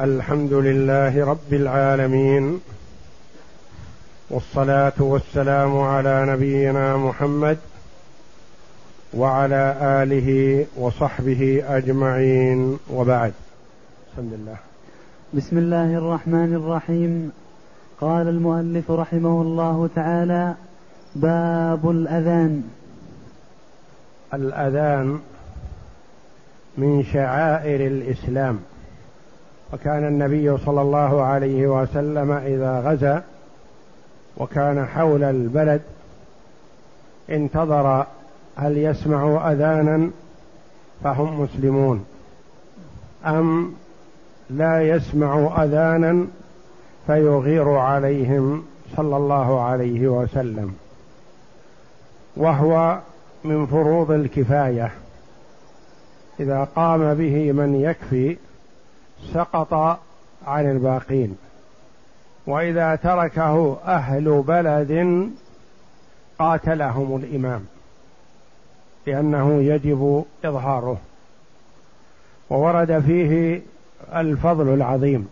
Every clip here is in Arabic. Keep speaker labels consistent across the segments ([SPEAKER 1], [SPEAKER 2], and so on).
[SPEAKER 1] الحمد لله رب العالمين والصلاة والسلام على نبينا محمد وعلى آله وصحبه أجمعين. وبعد بسم الله
[SPEAKER 2] بسم الله الرحمن الرحيم. قال المؤلف رحمه الله تعالى باب الأذان.
[SPEAKER 1] الأذان من شعائر الإسلام. وكان النبي صلى الله عليه وسلم إذا غزا وكان حول البلد انتظر هل يسمع أذانا فهم مسلمون أم لا يسمع أذانا فيغير عليهم صلى الله عليه وسلم وهو من فروض الكفاية. إذا قام به من يكفي سقط عن الباقين. وإذا تركه أهل بلد قاتلهم الإمام لأنه يجب إظهاره. وورد فيه الفضل العظيم.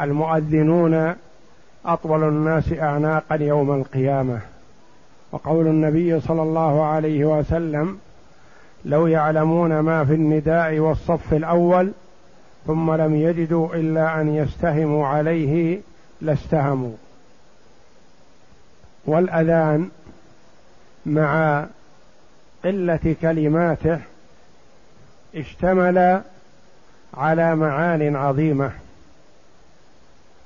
[SPEAKER 1] المؤذنون أطول الناس اعناقا يوم القيامة. وقول النبي صلى الله عليه وسلم لو يعلمون ما في النداء والصف الأول ثم لم يجدوا إلا أن يستهموا عليه لاستهموا. والأذان مع قلة كلماته اشتمل على معان عظيمة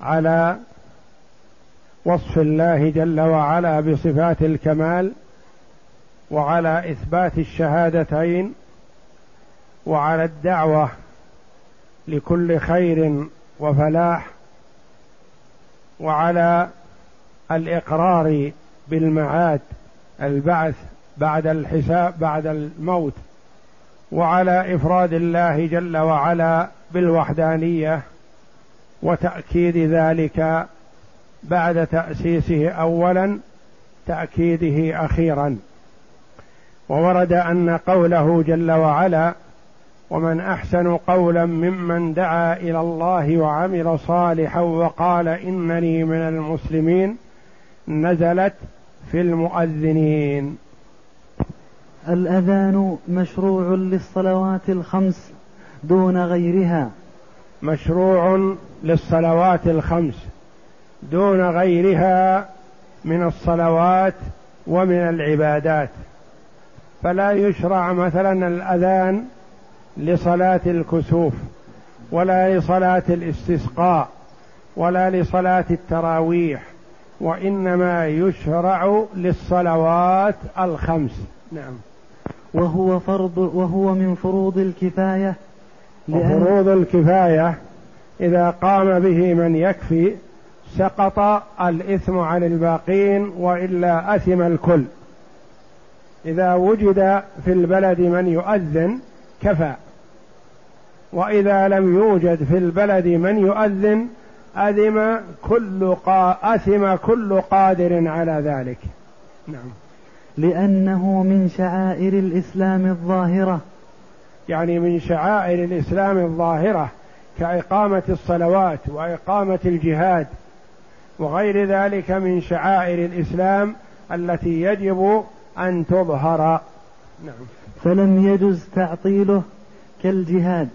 [SPEAKER 1] على وصف الله جل وعلا بصفات الكمال وعلى إثبات الشهادتين وعلى الدعوة لكل خير وفلاح وعلى الإقرار بالمعاد البعث بعد الحساب بعد الموت وعلى إفراد الله جل وعلا بالوحدانية وتأكيد ذلك بعد تأسيسه اولا تأكيده أخيرا. وورد أن قوله جل وعلا ومن أحسن قولا ممن دعا إلى الله وعمل صالحا وقال إنني من المسلمين نزلت في المؤذنين.
[SPEAKER 2] الأذان مشروع للصلوات الخمس دون غيرها.
[SPEAKER 1] مشروع للصلوات الخمس دون غيرها من الصلوات ومن العبادات. فلا يشرع مثلا الأذان لصلاة الكسوف ولا لصلاة الاستسقاء ولا لصلاة التراويح وإنما يشرع للصلوات الخمس. نعم.
[SPEAKER 2] وهو فرض وهو من فروض الكفاية
[SPEAKER 1] وفروض الكفاية إذا قام به من يكفي سقط الإثم عن الباقين وإلا أثم الكل. إذا وجد في البلد من يؤذن كفى. وإذا لم يوجد في البلد من يؤذن أذم كل قا... أثم كل قادر على ذلك. نعم.
[SPEAKER 2] لأنه من شعائر الإسلام الظاهرة.
[SPEAKER 1] يعني من شعائر الإسلام الظاهرة كإقامة الصلوات وإقامة الجهاد وغير ذلك من شعائر الإسلام التي يجب أن تظهر.
[SPEAKER 2] نعم. فلم يجز تعطيله كالجهاد.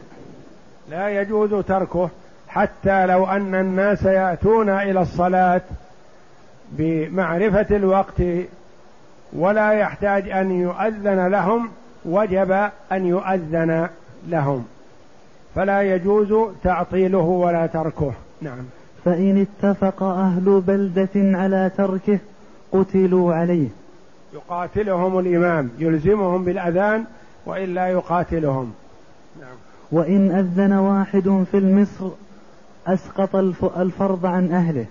[SPEAKER 1] لا يجوز تركه حتى لو أن الناس يأتون إلى الصلاة بمعرفة الوقت ولا يحتاج أن يؤذن لهم وجب أن يؤذن لهم. فلا يجوز تعطيله ولا تركه. نعم.
[SPEAKER 2] فإن اتفق أهل بلدة على تركه قتلوا عليه.
[SPEAKER 1] يقاتلهم الإمام يلزمهم بالأذان وإلا يقاتلهم.
[SPEAKER 2] وإن أذن واحد في المصر أسقط الفرض عن أهله.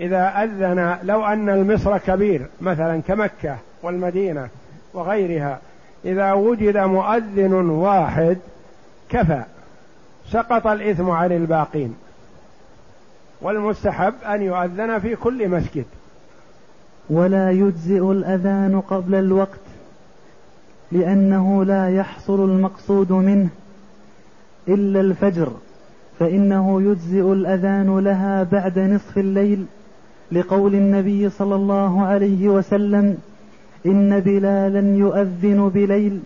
[SPEAKER 1] إذا أذن لو أن المصر كبير مثلا كمكة والمدينة وغيرها إذا وجد مؤذن واحد كفى سقط الإثم عن الباقين. والمستحب أن يؤذن في كل مسجد.
[SPEAKER 2] ولا يجزئ الأذان قبل الوقت لأنه لا يحصل المقصود منه. إلا الفجر فإنه يجزئ الأذان لها بعد نصف الليل لقول النبي صلى الله عليه وسلم إن بلالا يؤذن بليل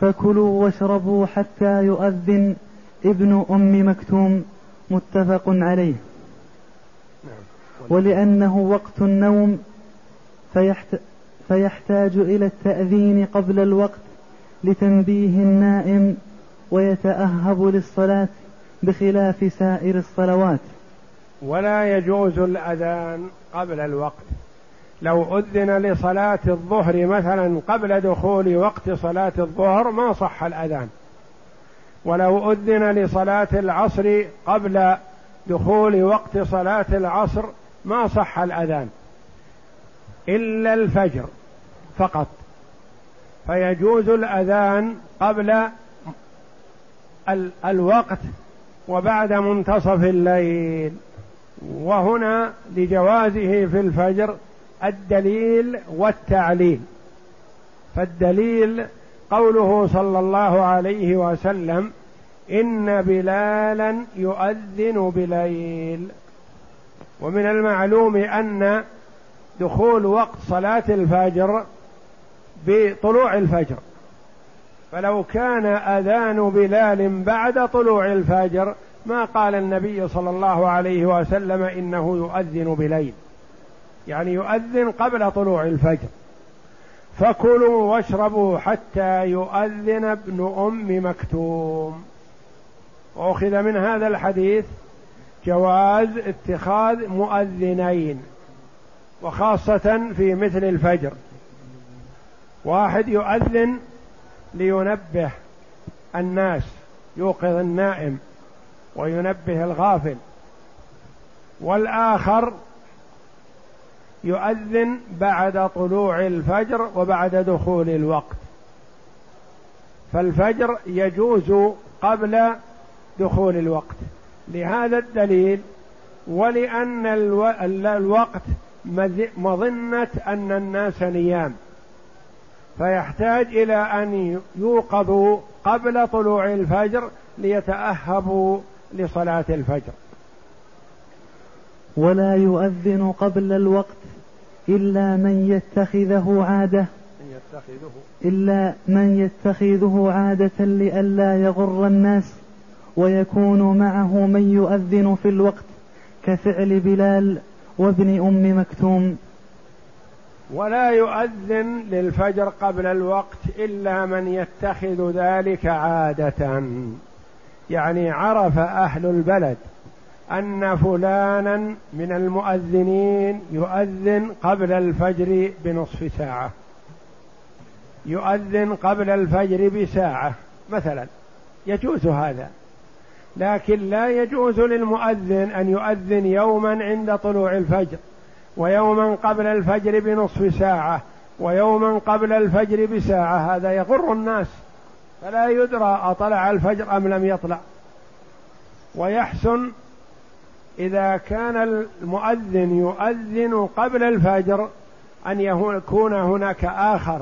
[SPEAKER 2] فكلوا واشربوا حتى يؤذن ابن أم مكتوم متفق عليه. ولأنه وقت النوم فيحت فيحتاج إلى التأذين قبل الوقت لتنبيه النائم ويتأهب للصلاة بخلاف سائر الصلوات.
[SPEAKER 1] ولا يجوز الأذان قبل الوقت. لو أذن لصلاة الظهر مثلا قبل دخول وقت صلاة الظهر ما صح الأذان. ولو أذن لصلاة العصر قبل دخول وقت صلاة العصر ما صح الأذان. إلا الفجر فقط. فيجوز الأذان قبل الوقت وبعد منتصف الليل. وهنا لجوازه في الفجر الدليل والتعليل. فالدليل قوله صلى الله عليه وسلم إن بلالا يؤذن بليل. ومن المعلوم أن دخول وقت صلاة الفجر بطلوع الفجر. فلو كان أذان بلال بعد طلوع الفجر ما قال النبي صلى الله عليه وسلم إنه يؤذن بليل. يعني يؤذن قبل طلوع الفجر. فكلوا واشربوا حتى يؤذن ابن أم مكتوم. وأخذ من هذا الحديث جواز اتخاذ مؤذنين وخاصة في مثل الفجر. واحد يؤذن لينبه الناس يوقظ النائم وينبه الغافل. والآخر يؤذن بعد طلوع الفجر وبعد دخول الوقت. فالفجر يجوز قبل دخول الوقت. لهذا الدليل ولأن الوقت مظنة أن الناس نيام. فيحتاج إلى أن يوقظوا قبل طلوع الفجر ليتأهبوا لصلاة الفجر.
[SPEAKER 2] ولا يؤذن قبل الوقت إلا من يتخذه عادة. يتخذه. إلا من يتخذه عادة لئلا يغر الناس ويكون معه من يؤذن في الوقت كفعل بلال وابن أم مكتوم.
[SPEAKER 1] ولا يؤذن للفجر قبل الوقت إلا من يتخذ ذلك عادة. يعني عرف أهل البلد أن فلانا من المؤذنين يؤذن قبل الفجر بنصف ساعة. يؤذن قبل الفجر بساعة مثلا. يجوز هذا. لكن لا يجوز للمؤذن أن يؤذن يوما عند طلوع الفجر. ويوما قبل الفجر بنصف ساعة ويوما قبل الفجر بساعة. هذا يغر الناس. فلا يدرى أطلع الفجر أم لم يطلع. ويحسن إذا كان المؤذن يؤذن قبل الفجر أن يكون هناك آخر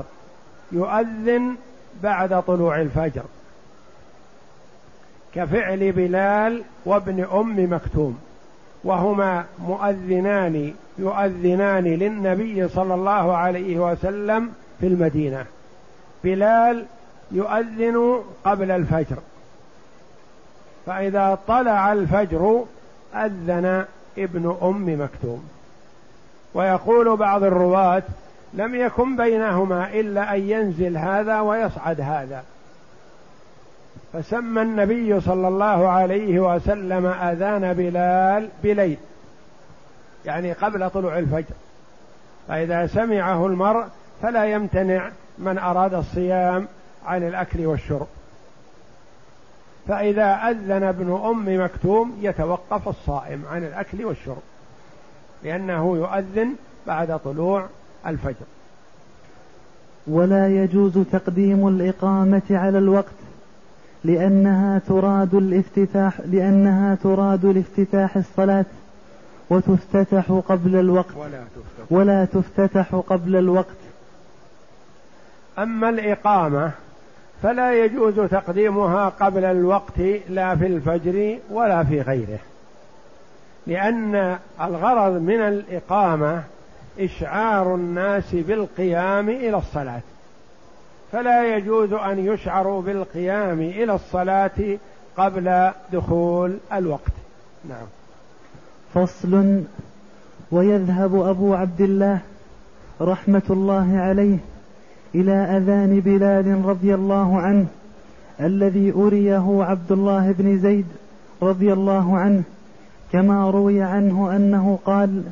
[SPEAKER 1] يؤذن بعد طلوع الفجر. كفعل بلال وابن أم مكتوم. وهما مؤذنان يؤذنان للنبي صلى الله عليه وسلم في المدينة. بلال يؤذن قبل الفجر. فإذا طلع الفجر أذن ابن أم مكتوم. ويقول بعض الرواة لم يكن بينهما إلا أن ينزل هذا ويصعد هذا. فسمى النبي صلى الله عليه وسلم أذان بلال بليل. يعني قبل طلوع الفجر. فإذا سمعه المرء فلا يمتنع من أراد الصيام عن الأكل والشرب. فإذا أذن ابن أم مكتوم يتوقف الصائم عن الأكل والشرب لأنه يؤذن بعد طلوع الفجر.
[SPEAKER 2] ولا يجوز تقديم الإقامة على الوقت لأنها تراد الافتتاح لأنها تراد لافتتاح الصلاة. وتفتتح قبل الوقت. ولا تفتتح,
[SPEAKER 1] ولا
[SPEAKER 2] تفتتح قبل الوقت.
[SPEAKER 1] أما الإقامة فلا يجوز تقديمها قبل الوقت لا في الفجر ولا في غيره. لأن الغرض من الإقامة إشعار الناس بالقيام إلى الصلاة. فلا يجوز أن يشعروا بالقيام إلى الصلاة قبل دخول الوقت. نعم.
[SPEAKER 2] فصل ويذهب أبو عبد الله رحمة الله عليه إلى أذان بلال رضي الله عنه الذي أريه عبد الله بن زيد رضي الله عنه كما روي عنه أنه قال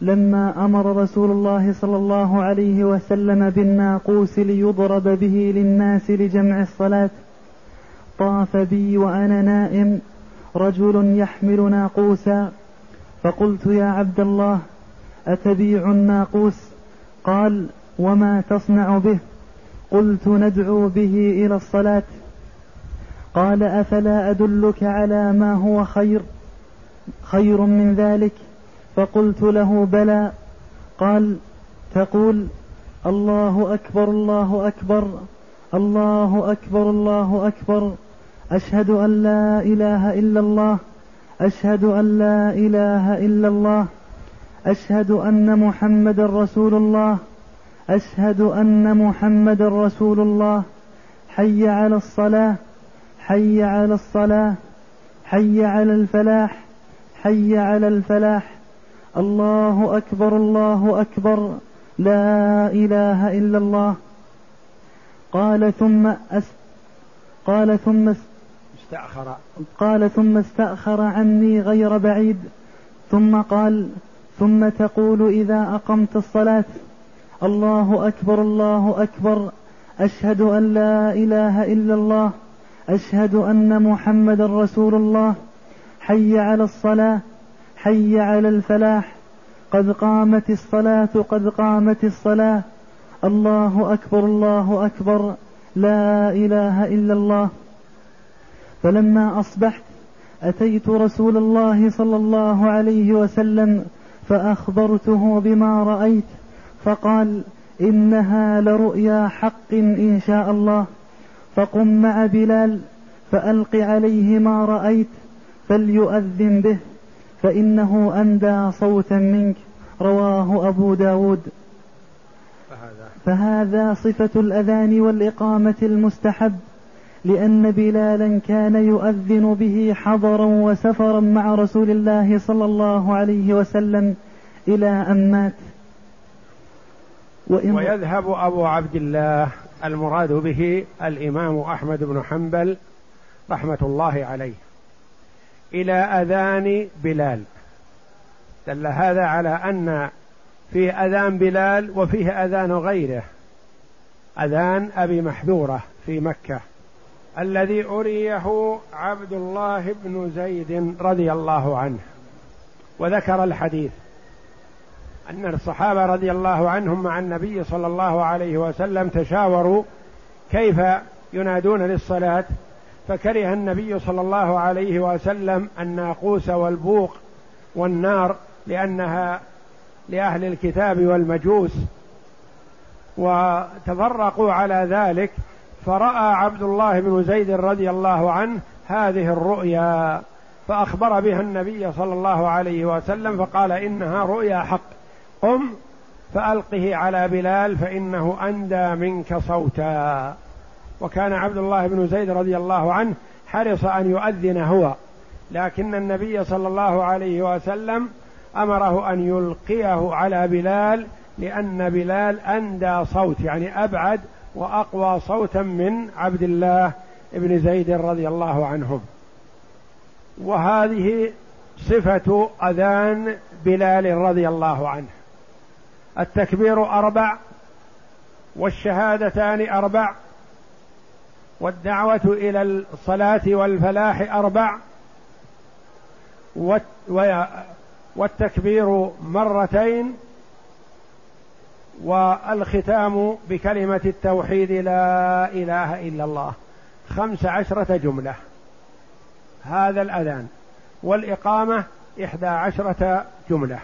[SPEAKER 2] لما أمر رسول الله صلى الله عليه وسلم بالناقوس ليضرب به للناس لجمع الصلاة طاف بي وأنا نائم رجل يحمل ناقوسا فقلت يا عبد الله أتبيع الناقوس؟ قال وما تصنع به؟ قلت ندعو به إلى الصلاة. قال أفلا أدلك على ما هو خير؟ خير من ذلك؟ فقلت له بلى. قال تقول الله أكبر الله أكبر الله أكبر الله أكبر. أشهد أن لا إله إلا الله. أشهد أن لا إله إلا الله أشهد أن محمد رسول الله أشهد أن محمد رسول الله. حي على الصلاة حي على الصلاة حي على الفلاح حي على الفلاح. الله أكبر الله أكبر لا إله إلا الله. قال ثم أس قال ثم
[SPEAKER 1] استأخر.
[SPEAKER 2] قال ثم استأخر عني غير بعيد. ثم قال ثم تقول إذا أقمت الصلاة الله أكبر الله أكبر أشهد أن لا إله إلا الله أشهد أن محمد رسول الله حي على الصلاة حي على الفلاح قد قامت الصلاة قد قامت الصلاة الله أكبر الله أكبر لا إله إلا الله. فلما أصبحت أتيت رسول الله صلى الله عليه وسلم فأخبرته بما رأيت فقال إنها لرؤيا حق إن شاء الله. فقم مع بلال فألق عليه ما رأيت فليؤذن به فإنه أندى صوتا منك رواه أبو داود. فهذا. صفة الأذان والإقامة المستحب. لأن بلالا كان يؤذن به حضرا وسفرا مع رسول الله صلى الله عليه وسلم إلى أن مات.
[SPEAKER 1] ويذهب أبو عبد الله المراد به الإمام أحمد بن حنبل رحمة الله عليه إلى أذان بلال. دل هذا على أن في أذان بلال وفيه أذان غيره. أذان أبي محذورة في مكة. الذي أريه عبد الله بن زيد رضي الله عنه وذكر الحديث أن الصحابة رضي الله عنهم مع النبي صلى الله عليه وسلم تشاوروا كيف ينادون للصلاة فكره النبي صلى الله عليه وسلم الناقوس والبوق والنار لأنها لأهل الكتاب والمجوس وتفرقوا على ذلك فرأى عبد الله بن زيد رضي الله عنه هذه الرؤيا فأخبر بها النبي صلى الله عليه وسلم فقال إنها رؤيا حق. قم فألقه على بلال فإنه أندى منك صوتا. وكان عبد الله بن زيد رضي الله عنه حرص أن يؤذن هو لكن النبي صلى الله عليه وسلم أمره أن يلقيه على بلال لأن بلال أندى صوت يعني أبعد وأقوى صوتا من عبد الله بن زيد رضي الله عنهم. وهذه صفة أذان بلال رضي الله عنه. التكبير أربع والشهادتان أربع والدعوة إلى الصلاة والفلاح أربع والتكبير مرتين والختام بكلمة التوحيد لا إله إلا الله. خمس عشرة جملة. هذا الأذان. والإقامة إحدى عشرة جملة.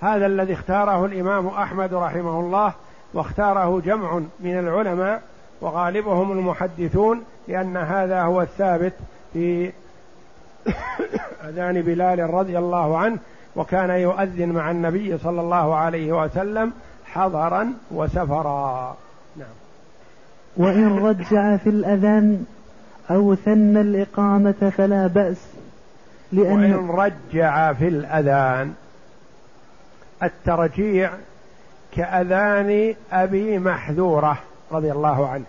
[SPEAKER 1] هذا الذي اختاره الإمام أحمد رحمه الله واختاره جمع من العلماء وغالبهم المحدثون لأن هذا هو الثابت في أذان بلال رضي الله عنه وكان يؤذن مع النبي صلى الله عليه وسلم حضرا وسفرا. نعم.
[SPEAKER 2] وإن رجع في الأذان أو ثن الإقامة فلا بأس
[SPEAKER 1] لأن وإن رجع في الأذان الترجيع كأذان أبي محذورة رضي الله عنه.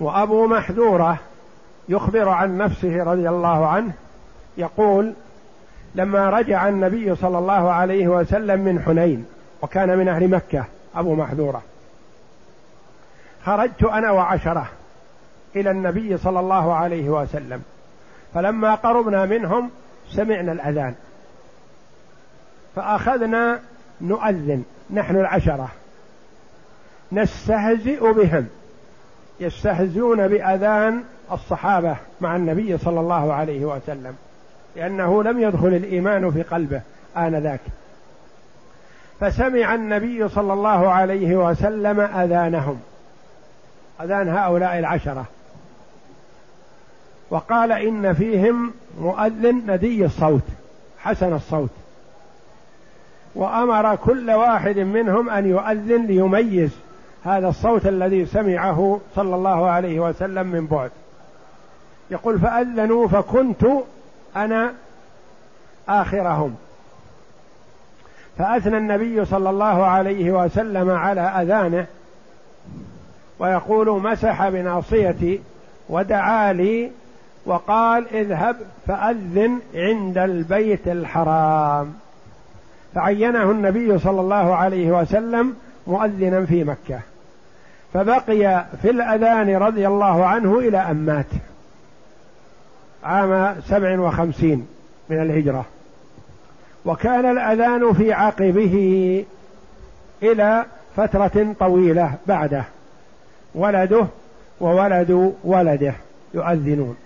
[SPEAKER 1] وأبو محذورة يخبر عن نفسه رضي الله عنه يقول لما رجع النبي صلى الله عليه وسلم من حنين وكان من أهل مكة أبو محذورة. خرجت أنا وعشرة إلى النبي صلى الله عليه وسلم. فلما قربنا منهم سمعنا الأذان. فأخذنا نؤذن نحن العشرة. نستهزئ بهم. يستهزئون بأذان الصحابة مع النبي صلى الله عليه وسلم. لأنه لم يدخل الإيمان في قلبه آنذاك. فسمع النبي صلى الله عليه وسلم أذانهم. أذان هؤلاء العشرة. وقال إن فيهم مؤذن ندي الصوت حسن الصوت. وأمر كل واحد منهم أن يؤذن ليميز هذا الصوت الذي سمعه صلى الله عليه وسلم من بعد. يقول فأذنوا فكنت أنا آخرهم. فأثنى النبي صلى الله عليه وسلم على أذانه ويقول مسح بناصيتي ودعا لي وقال اذهب فأذن عند البيت الحرام فعينه النبي صلى الله عليه وسلم مؤذنا في مكة. فبقي في الأذان رضي الله عنه إلى أن مات. عام سبع وخمسين من الهجرة. وكان الأذان في عقبه إلى فترة طويلة بعده. ولده وولد ولده يؤذنون.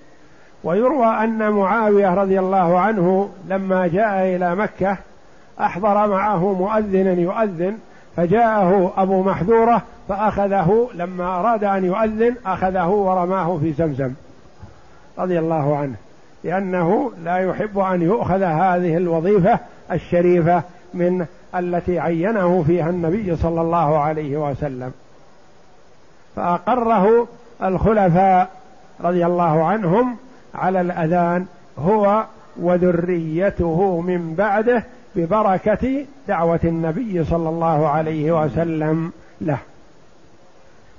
[SPEAKER 1] ويروى أن معاوية رضي الله عنه لما جاء إلى مكة أحضر معه مؤذنا يؤذن فجاءه أبو محذورة فأخذه لما أراد أن يؤذن أخذه ورماه في زمزم. رضي الله عنه لأنه لا يحب أن يؤخذ هذه الوظيفة الشريفة من التي عينه فيها النبي صلى الله عليه وسلم. فأقره الخلفاء رضي الله عنهم على الأذان هو وذريته من بعده ببركة دعوة النبي صلى الله عليه وسلم له.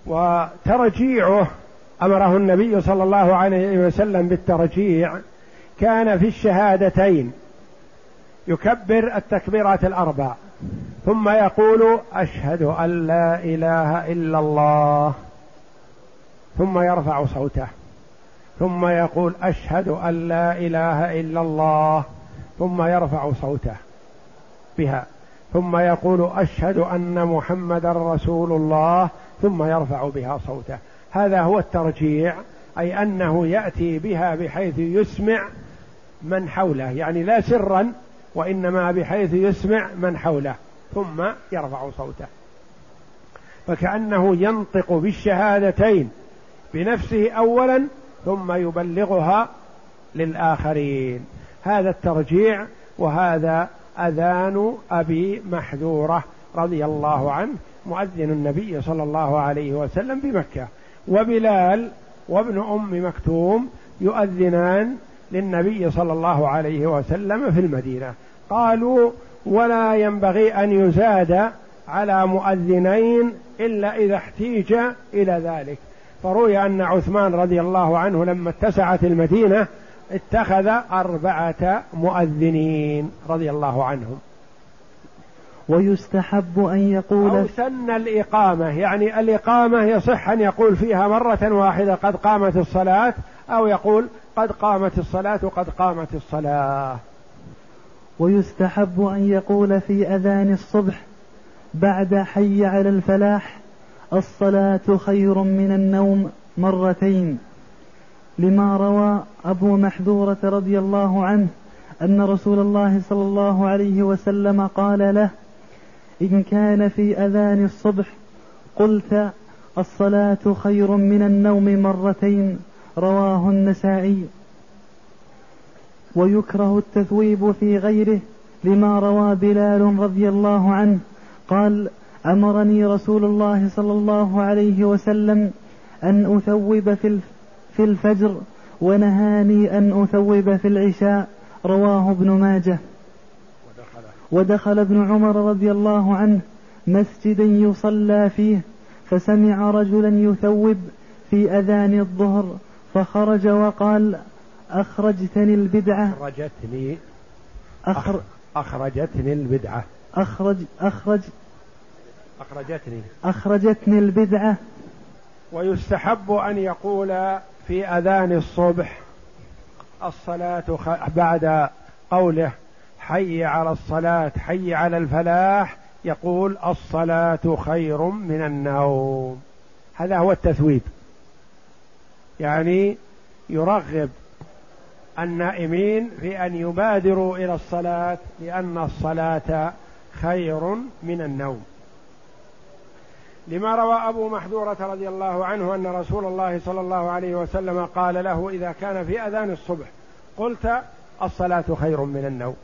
[SPEAKER 1] وترجيعه أمره النبي صلى الله عليه وسلم بالترجيع كان في الشهادتين. يكبر التكبيرات الأربع. ثم يقول أشهد أن لا إله إلا الله. ثم يرفع صوته. ثم يقول أشهد أن لا إله إلا الله. ثم يرفع صوته بها. ثم يقول أشهد أن محمدا رسول الله. ثم يرفع بها صوته. هذا هو الترجيع أي أنه يأتي بها بحيث يسمع من حوله يعني لا سرا وإنما بحيث يسمع من حوله ثم يرفع صوته. فكأنه ينطق بالشهادتين بنفسه اولا ثم يبلغها للآخرين. هذا الترجيع وهذا أذان أبي محذورة رضي الله عنه مؤذن النبي صلى الله عليه وسلم بمكة. وبلال وابن أم مكتوم يؤذنان للنبي صلى الله عليه وسلم في المدينة. قالوا ولا ينبغي أن يزاد على مؤذنين إلا إذا احتيج إلى ذلك. فروي أن عثمان رضي الله عنه لما اتسعت المدينة اتخذ أربعة مؤذنين رضي الله عنهم.
[SPEAKER 2] ويستحب أن يقول
[SPEAKER 1] أو سن الإقامة. يعني الإقامة يصح أن يقول فيها مرة واحدة قد قامت الصلاة أو يقول قد قامت الصلاة وقد قامت الصلاة.
[SPEAKER 2] ويستحب أن يقول في أذان الصبح بعد حي على الفلاح الصلاة خير من النوم مرتين. لما روى أبو محذورة رضي الله عنه أن رسول الله صلى الله عليه وسلم قال له إن كان في أذان الصبح قلت الصلاة خير من النوم مرتين رواه النسائي. ويكره التثويب في غيره لما روى بلال رضي الله عنه قال أمرني رسول الله صلى الله عليه وسلم أن أثوب في الفجر ونهاني أن أثوب في العشاء رواه ابن ماجه. ودخل ابن عمر رضي الله عنه مسجدا يصلى فيه فسمع رجلا يثوب في أذان الظهر فخرج وقال أخرجتني البدعة.
[SPEAKER 1] أخرجتني. أخر أخرجتني البدعة.
[SPEAKER 2] أخرج أخرج
[SPEAKER 1] أخرجتني.
[SPEAKER 2] أخرجتني البدعة.
[SPEAKER 1] ويستحب أن يقول في أذان الصبح الصلاة بعد قوله حي على الصلاة حي على الفلاح يقول الصلاة خير من النوم. هذا هو التثويب. يعني يرغب النائمين في أن يبادروا إلى الصلاة لأن الصلاة خير من النوم. لما روى أبو محذورة رضي الله عنه أن رسول الله صلى الله عليه وسلم قال له إذا كان في أذان الصبح قلت الصلاة خير من النوم.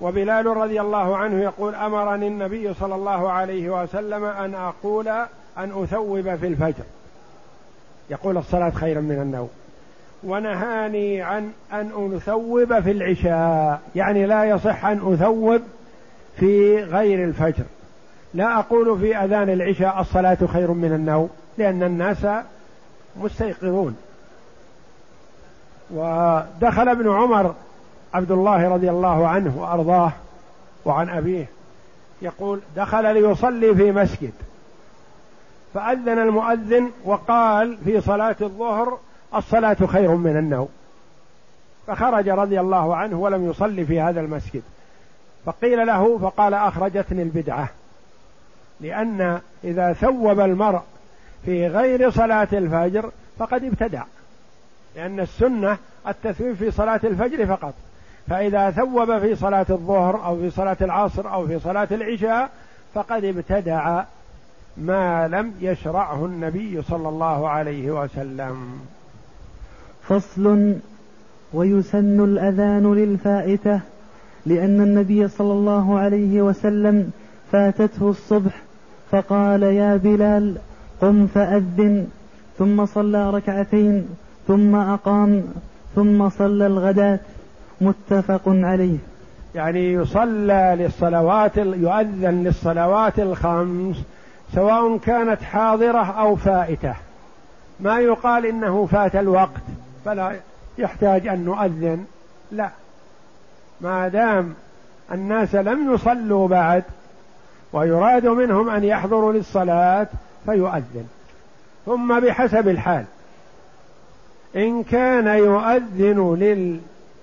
[SPEAKER 1] وبلال رضي الله عنه يقول أمرني النبي صلى الله عليه وسلم أن أقول أن أثوب في الفجر. يقول الصلاة خير من النوم. ونهاني عن أن أثوب في العشاء. يعني لا يصح أن أثوب في غير الفجر. لا أقول في أذان العشاء الصلاة خير من النوم لأن الناس مستيقظون. ودخل ابن عمر عبد الله رضي الله عنه وأرضاه وعن أبيه يقول دخل ليصلي في مسجد. فأذن المؤذن وقال في صلاة الظهر الصلاة خير من النوم. فخرج رضي الله عنه ولم يصلي في هذا المسجد. فقيل له فقال أخرجتني البدعة. لأن إذا ثوب المرء في غير صلاة الفجر فقد ابتدع. لأن السنة التثويب في صلاة الفجر فقط. فإذا ثوب في صلاة الظهر أو في صلاة العصر أو في صلاة العشاء فقد ابتدع ما لم يشرعه النبي صلى الله عليه وسلم.
[SPEAKER 2] فصل ويسن الأذان للفائتة لأن النبي صلى الله عليه وسلم فاتته الصبح فقال يا بلال قم فأذن ثم صلى ركعتين ثم أقام ثم صلى الغداة. متفق عليه.
[SPEAKER 1] يعني يصلى للصلوات يؤذن للصلوات الخمس سواء كانت حاضرة أو فائتة. ما يقال إنه فات الوقت فلا يحتاج أن نؤذن لا. ما دام الناس لم يصلوا بعد ويراد منهم أن يحضروا للصلاة فيؤذن. ثم بحسب الحال إن كان يؤذن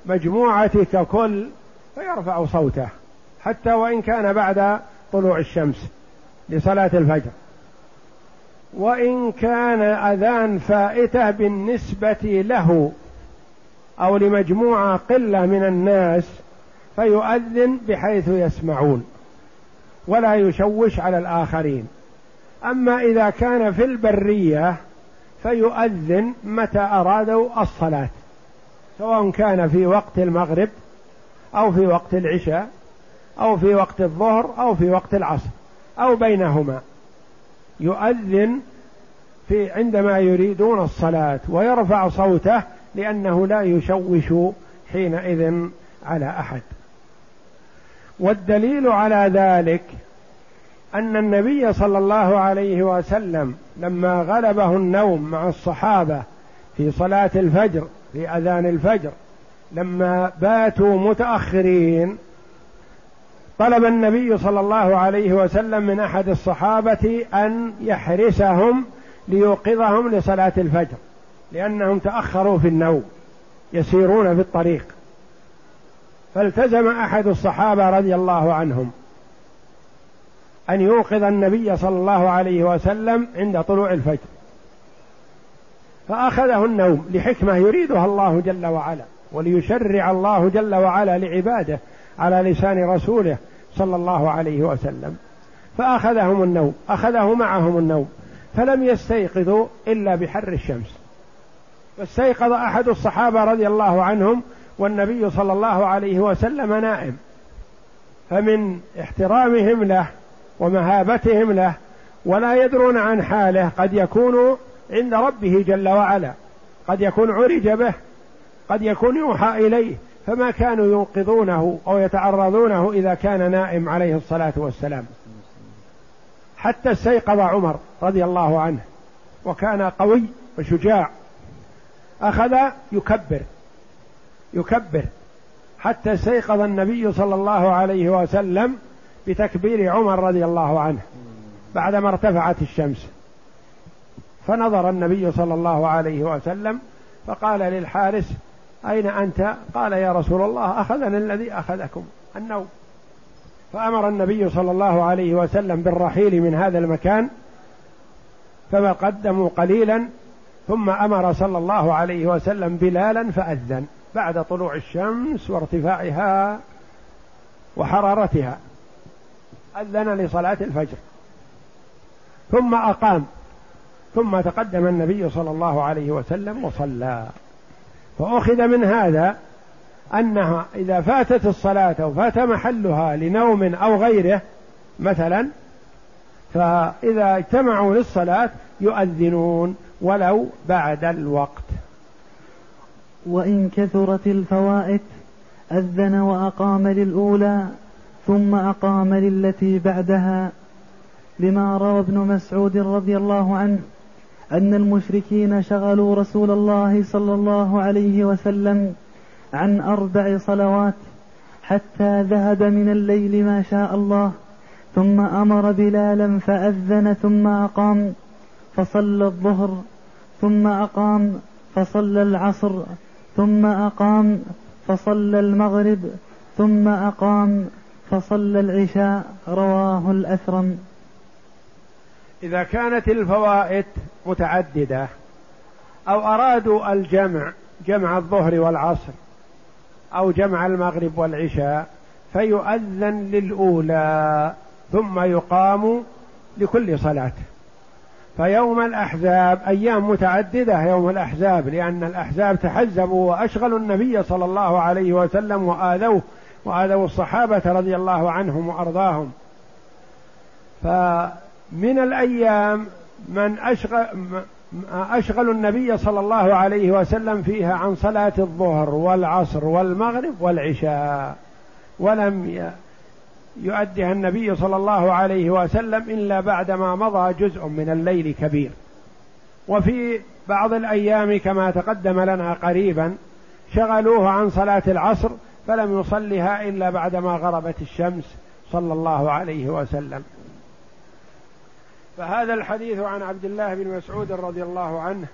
[SPEAKER 1] للمجموعة ككل فيرفع صوته حتى وإن كان بعد طلوع الشمس لصلاة الفجر. وإن كان أذان فائتة بالنسبة له أو لمجموعة قلة من الناس فيؤذن بحيث يسمعون ولا يشوش على الآخرين. أما إذا كان في البرية فيؤذن متى أرادوا الصلاة. سواء كان في وقت المغرب أو في وقت العشاء أو في وقت الظهر أو في وقت العصر أو بينهما. يؤذن في عندما يريدون الصلاة ويرفع صوته لأنه لا يشوش حينئذ على أحد. والدليل على ذلك أن النبي صلى الله عليه وسلم لما غلبه النوم مع الصحابة في صلاة الفجر في أذان الفجر. لما باتوا متأخرين طلب النبي صلى الله عليه وسلم من أحد الصحابة أن يحرسهم ليوقظهم لصلاة الفجر لأنهم تأخروا في النوم يسيرون في الطريق. فالتزم أحد الصحابة رضي الله عنهم أن يوقظ النبي صلى الله عليه وسلم عند طلوع الفجر. فأخذه النوم لحكمة يريدها الله جل وعلا وليشرع الله جل وعلا لعباده على لسان رسوله صلى الله عليه وسلم. فأخذهم النوم أخذه معهم النوم فلم يستيقظوا إلا بحر الشمس. فاستيقظ أحد الصحابة رضي الله عنهم والنبي صلى الله عليه وسلم نائم. فمن احترامهم له ومهابتهم له ولا يدرون عن حاله قد يكون عند ربه جل وعلا. قد يكون عرج به قد يكون يوحى إليه. فما كانوا ينقذونه أو يتعرضونه إذا كان نائم عليه الصلاة والسلام. حتى استيقظ عمر رضي الله عنه وكان قوي وشجاع. أخذ يكبر يكبر. حتى استيقظ النبي صلى الله عليه وسلم بتكبير عمر رضي الله عنه بعدما ارتفعت الشمس. فنظر النبي صلى الله عليه وسلم فقال للحارس أين أنت؟ قال يا رسول الله أخذني الذي أخذكم النوم. فأمر النبي صلى الله عليه وسلم بالرحيل من هذا المكان فما قدموا قليلا ثم أمر صلى الله عليه وسلم بلالا فأذن بعد طلوع الشمس وارتفاعها وحرارتها. أذن لصلاة الفجر. ثم أقام. ثم تقدم النبي صلى الله عليه وسلم وصلى. فأخذ من هذا أنها إذا فاتت الصلاة أو فات محلها لنوم أو غيره مثلا فإذا اجتمعوا للصلاة يؤذنون ولو بعد الوقت.
[SPEAKER 2] وإن كثرت الفوائت أذن وأقام للأولى ثم أقام للتي بعدها لما روى ابن مسعود رضي الله عنه أن المشركين شغلوا رسول الله صلى الله عليه وسلم عن أربع صلوات حتى ذهب من الليل ما شاء الله ثم أمر بلالا فأذن ثم أقام فصلى الظهر ثم أقام فصلى العصر ثم أقام فصلى المغرب ثم أقام فصلى العشاء رواه الأثرم.
[SPEAKER 1] إذا كانت الفوائد متعددة أو أرادوا الجمع جمع الظهر والعصر أو جمع المغرب والعشاء فيؤذن للأولى ثم يقام لكل صلاة. فيوم الأحزاب أيام متعددة يوم الأحزاب لأن الأحزاب تحزبوا وأشغلوا النبي صلى الله عليه وسلم وآذوه وآذوا الصحابة رضي الله عنهم وأرضاهم. فمن الأيام من أشغل أشغلوا النبي صلى الله عليه وسلم فيها عن صلاة الظهر والعصر والمغرب والعشاء ولم يؤديها النبي صلى الله عليه وسلم إلا بعدما مضى جزء من الليل كبير. وفي بعض الأيام كما تقدم لنا قريبا شغلوه عن صلاة العصر فلم يصلها إلا بعدما غربت الشمس صلى الله عليه وسلم. فهذا الحديث عن عبد الله بن مسعود رضي الله عنه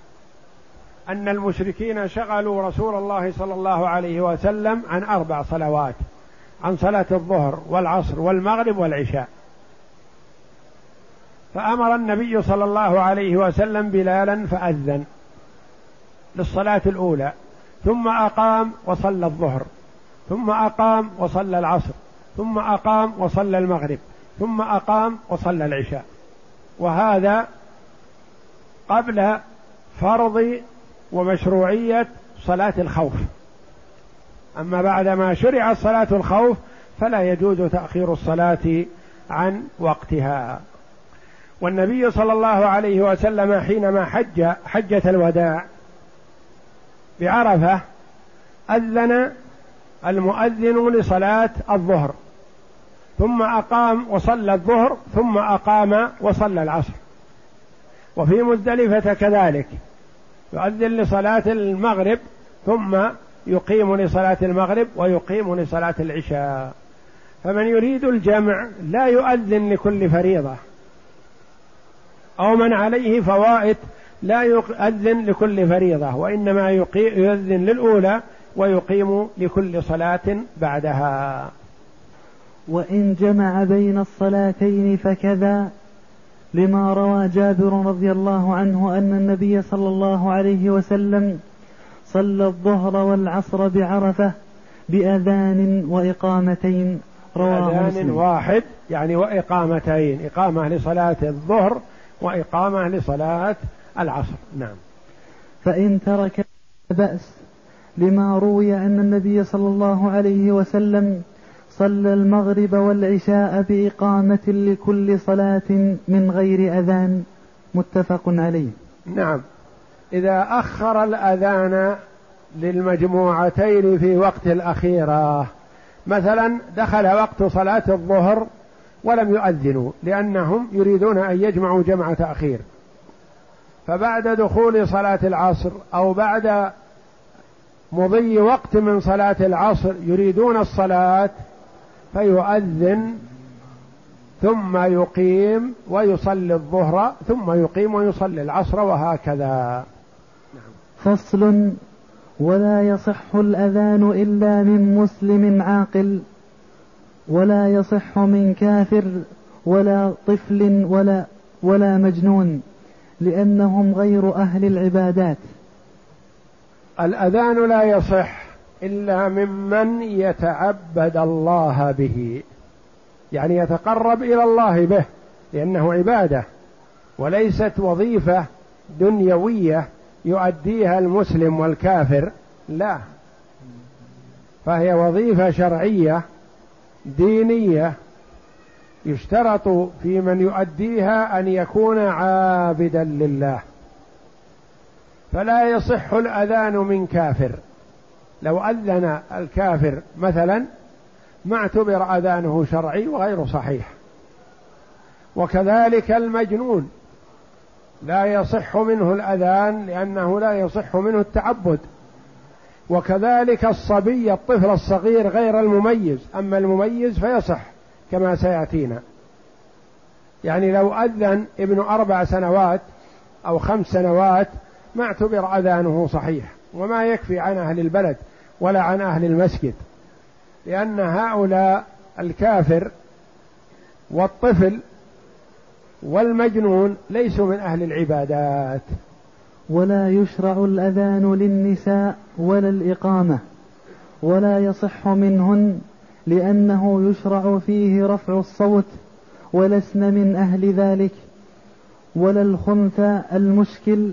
[SPEAKER 1] أن المشركين شغلوا رسول الله صلى الله عليه وسلم عن أربع صلوات عن صلاة الظهر والعصر والمغرب والعشاء. فأمر النبي صلى الله عليه وسلم بلالا فأذن للصلاة الأولى ثم أقام وصلى الظهر ثم أقام وصلى العصر ثم أقام وصلى المغرب ثم أقام وصلى العشاء. وهذا قبل فرض ومشروعية صلاة الخوف. أما بعدما شرعت صلاة الخوف فلا يجوز تأخير الصلاة عن وقتها. والنبي صلى الله عليه وسلم حينما حج حجة الوداع بعرفة أذن المؤذن لصلاة الظهر. ثم أقام وصلى الظهر ثم أقام وصلى العصر. وفي مزدلفة كذلك يؤذن لصلاة المغرب ثم يقيم لصلاة المغرب ويقيم لصلاة العشاء. فمن يريد الجمع لا يؤذن لكل فريضة. أو من عليه فوائد لا يؤذن لكل فريضة وإنما يؤذن للأولى ويقيم لكل صلاة بعدها.
[SPEAKER 2] وإن جمع بين الصلاتين فكذا لما روى جابر رضي الله عنه أن النبي صلى الله عليه وسلم صلى الظهر والعصر بعرفة بأذان وإقامتين
[SPEAKER 1] رواه أذان واحد يعني وإقامتين إقامة لصلاة الظهر وإقامة لصلاة العصر. نعم.
[SPEAKER 2] فإن ترك بأس لما روي أن النبي صلى الله عليه وسلم صلى المغرب والعشاء بإقامة لكل صلاة من غير أذان. متفق عليه.
[SPEAKER 1] نعم. إذا أخر الأذان للمجموعتين في وقت الأخيرة مثلا دخل وقت صلاة الظهر ولم يؤذنوا لأنهم يريدون أن يجمعوا جمع تأخير. فبعد دخول صلاة العصر أو بعد مضي وقت من صلاة العصر يريدون الصلاة فيؤذن ثم يقيم ويصلي الظهر ثم يقيم ويصلي العصر وهكذا.
[SPEAKER 2] فصل ولا يصح الأذان إلا من مسلم عاقل ولا يصح من كافر ولا طفل ولا ولا مجنون لأنهم غير أهل العبادات.
[SPEAKER 1] الأذان لا يصح إلا ممن يتعبد الله به. يعني يتقرب إلى الله به لأنه عبادة. وليست وظيفة دنيوية يؤديها المسلم والكافر لا. فهي وظيفة شرعية دينية يشترط في من يؤديها أن يكون عابدا لله. فلا يصح الأذان من كافر. لو أذن الكافر مثلا ما اعتبر أذانه شرعي وغير صحيح. وكذلك المجنون لا يصح منه الأذان لأنه لا يصح منه التعبد. وكذلك الصبي الطفل الصغير غير المميز أما المميز فيصح كما سيأتينا. يعني لو أذن ابن أربع سنوات أو خمس سنوات ما اعتبر أذانه صحيح وما يكفي عن أهل البلد. ولا عن أهل المسجد لأن هؤلاء الكافر والطفل والمجنون ليسوا من أهل العبادات.
[SPEAKER 2] ولا يشرع الأذان للنساء ولا الإقامة ولا يصح منهن لأنه يشرع فيه رفع الصوت ولسن من أهل ذلك ولا الخنثى المشكل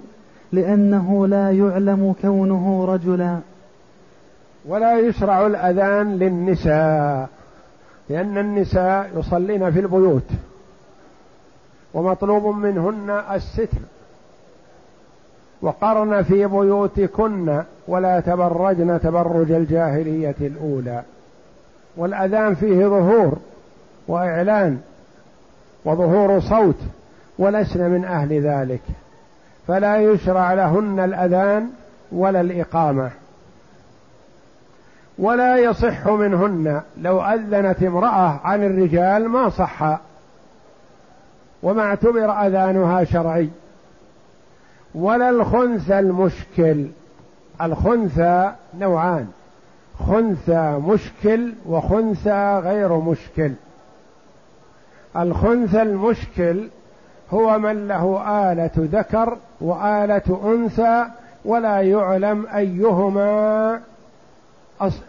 [SPEAKER 2] لأنه لا يعلم كونه رجلا.
[SPEAKER 1] ولا يشرع الأذان للنساء لأن النساء يصلين في البيوت ومطلوب منهن الستر. وقرن في بيوتكن ولا تبرجن تبرج الجاهلية الأولى. والأذان فيه ظهور وإعلان وظهور صوت ولسن من أهل ذلك. فلا يشرع لهن الأذان ولا الإقامة. ولا يصح منهن. لو أذنت امرأة عن الرجال ما صح. وما اعتبر أذانها شرعي. ولا الخنثى المشكل. الخنثى نوعان. خنثى مشكل وخنثى غير مشكل. الخنثى المشكل هو من له آلة ذكر وآلة أنثى ولا يعلم أيهما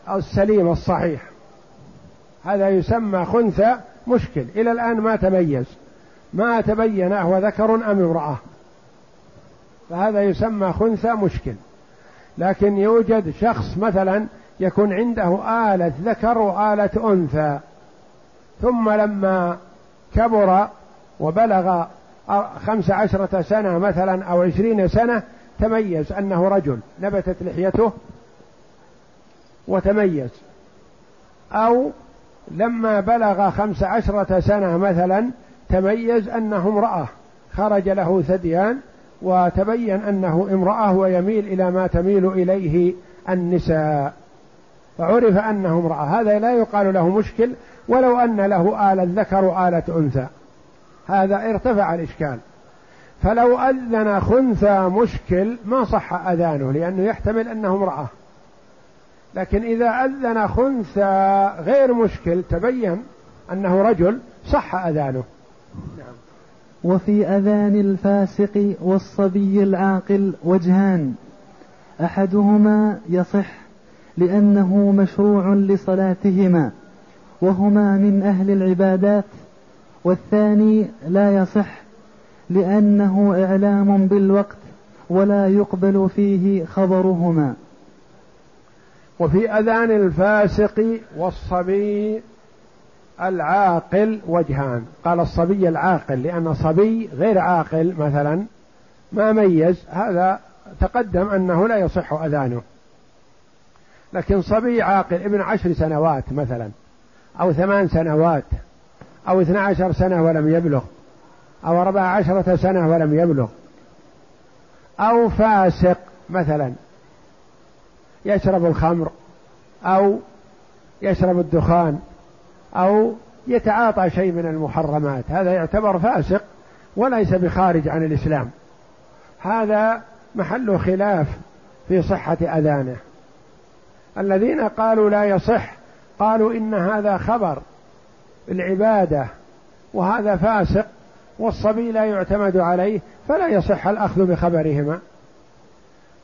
[SPEAKER 1] السليم الصحيح. هذا يسمى خنثى مشكل. إلى الآن ما تميز. ما تبين أهو ذكر أم امرأة. فهذا يسمى خنثى مشكل. لكن يوجد شخص مثلا يكون عنده آلة ذكر وآلة أنثى. ثم لما كبر وبلغ خمس عشرة سنة مثلا أو عشرين سنة تميز أنه رجل. نبتت لحيته وتميز. أو لما بلغ خمس عشرة سنة مثلا تميز أنه امرأة. خرج له ثديان وتبين أنه امرأة ويميل إلى ما تميل إليه النساء. فعرف أنه امرأة. هذا لا يقال له مشكل ولو أن له آلة ذكر وآلة أنثى هذا ارتفع الإشكال. فلو أذن خنثى مشكل ما صح أذانه لأنه يحتمل أنه امرأة. لكن إذا أذن خنثى غير مشكل تبين أنه رجل صح أذانه
[SPEAKER 2] نعم. وفي أذان الفاسق والصبي العاقل وجهان أحدهما يصح لأنه مشروع لصلاتهما وهما من أهل العبادات والثاني لا يصح لأنه إعلام بالوقت ولا يقبل فيه خبرهما
[SPEAKER 1] وفي أذان الفاسق والصبي العاقل وجهان. قال الصبي العاقل لأن صبي غير عاقل مثلا. ما ميز هذا تقدم أنه لا يصح أذانه. لكن صبي عاقل ابن عشر سنوات مثلا أو ثمان سنوات أو اثنى عشر سنة ولم يبلغ أو أربع عشرة سنة ولم يبلغ أو فاسق مثلا. يشرب الخمر أو يشرب الدخان أو يتعاطى شيء من المحرمات. هذا يعتبر فاسق وليس بخارج عن الإسلام. هذا محل خلاف في صحة أذانه. الذين قالوا لا يصح قالوا إن هذا خبر العبادة وهذا فاسق والصبي لا يعتمد عليه فلا يصح الأخذ بخبرهما.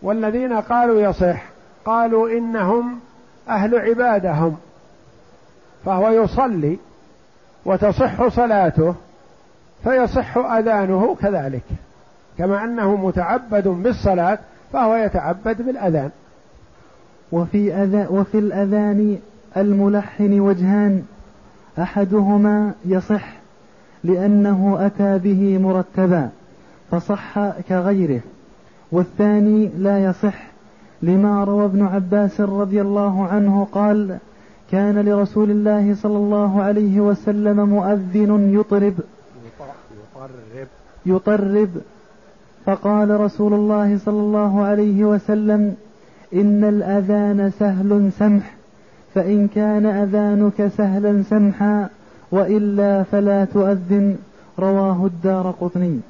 [SPEAKER 1] والذين قالوا يصح قالوا إنهم أهل عبادة هم. فهو يصلي وتصح صلاته فيصح أذانه كذلك. كما أنه متعبد بالصلاة فهو يتعبد بالأذان.
[SPEAKER 2] وفي, أذا وفي الأذان الملحن وجهان أحدهما يصح لأنه أتى به مرتبا فصح كغيره والثاني لا يصح لما روى ابن عباس رضي الله عنه قال كان لرسول الله صلى الله عليه وسلم مؤذن يطرب. يطرب. يطرب. فقال رسول الله صلى الله عليه وسلم إن الأذان سهل سمح فإن كان أذانك سهلا سمحا وإلا فلا تؤذن. رواه الدار قطني.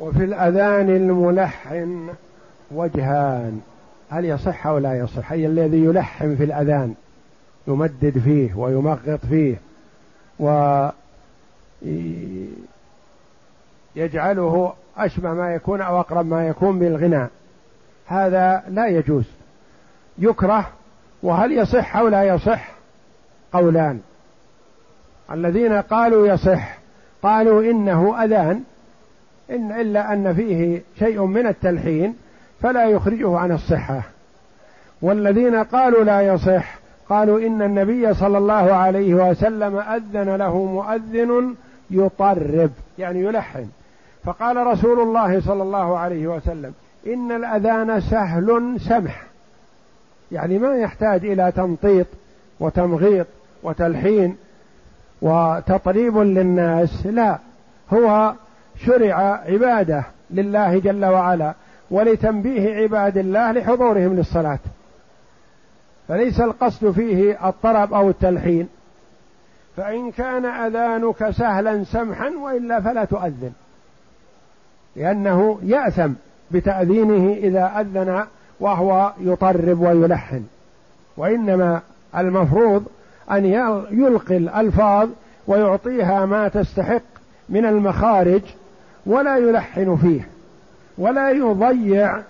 [SPEAKER 1] وفي الأذان الملحن وجهان. هل يصح أو لا يصح؟ أي الذي يلحن في الأذان يمدد فيه ويمغط فيه ويجعله أشبه ما يكون أو أقرب ما يكون بالغناء هذا لا يجوز. يكره وهل يصح أو لا يصح؟ قولان. الذين قالوا يصح قالوا إنه أذان إن إلا أن فيه شيء من التلحين فلا يخرجه عن الصحة. والذين قالوا لا يصح قالوا إن النبي صلى الله عليه وسلم أذن له مؤذن يطرب يعني يلحن. فقال رسول الله صلى الله عليه وسلم إن الأذان سهل سمح. يعني ما يحتاج إلى تمطيط وتمغيط وتلحين وتطريب للناس لا. هو شرع عبادة لله جل وعلا. ولتنبيه عباد الله لحضورهم للصلاة. فليس القصد فيه الطرب أو التلحين. فإن كان أذانك سهلا سمحا وإلا فلا تؤذن. لأنه يأثم بتأذينه إذا أذن وهو يطرب ويلحن. وإنما المفروض أن يلقي الألفاظ ويعطيها ما تستحق من المخارج ولا يلحن فيه. ولا يضيع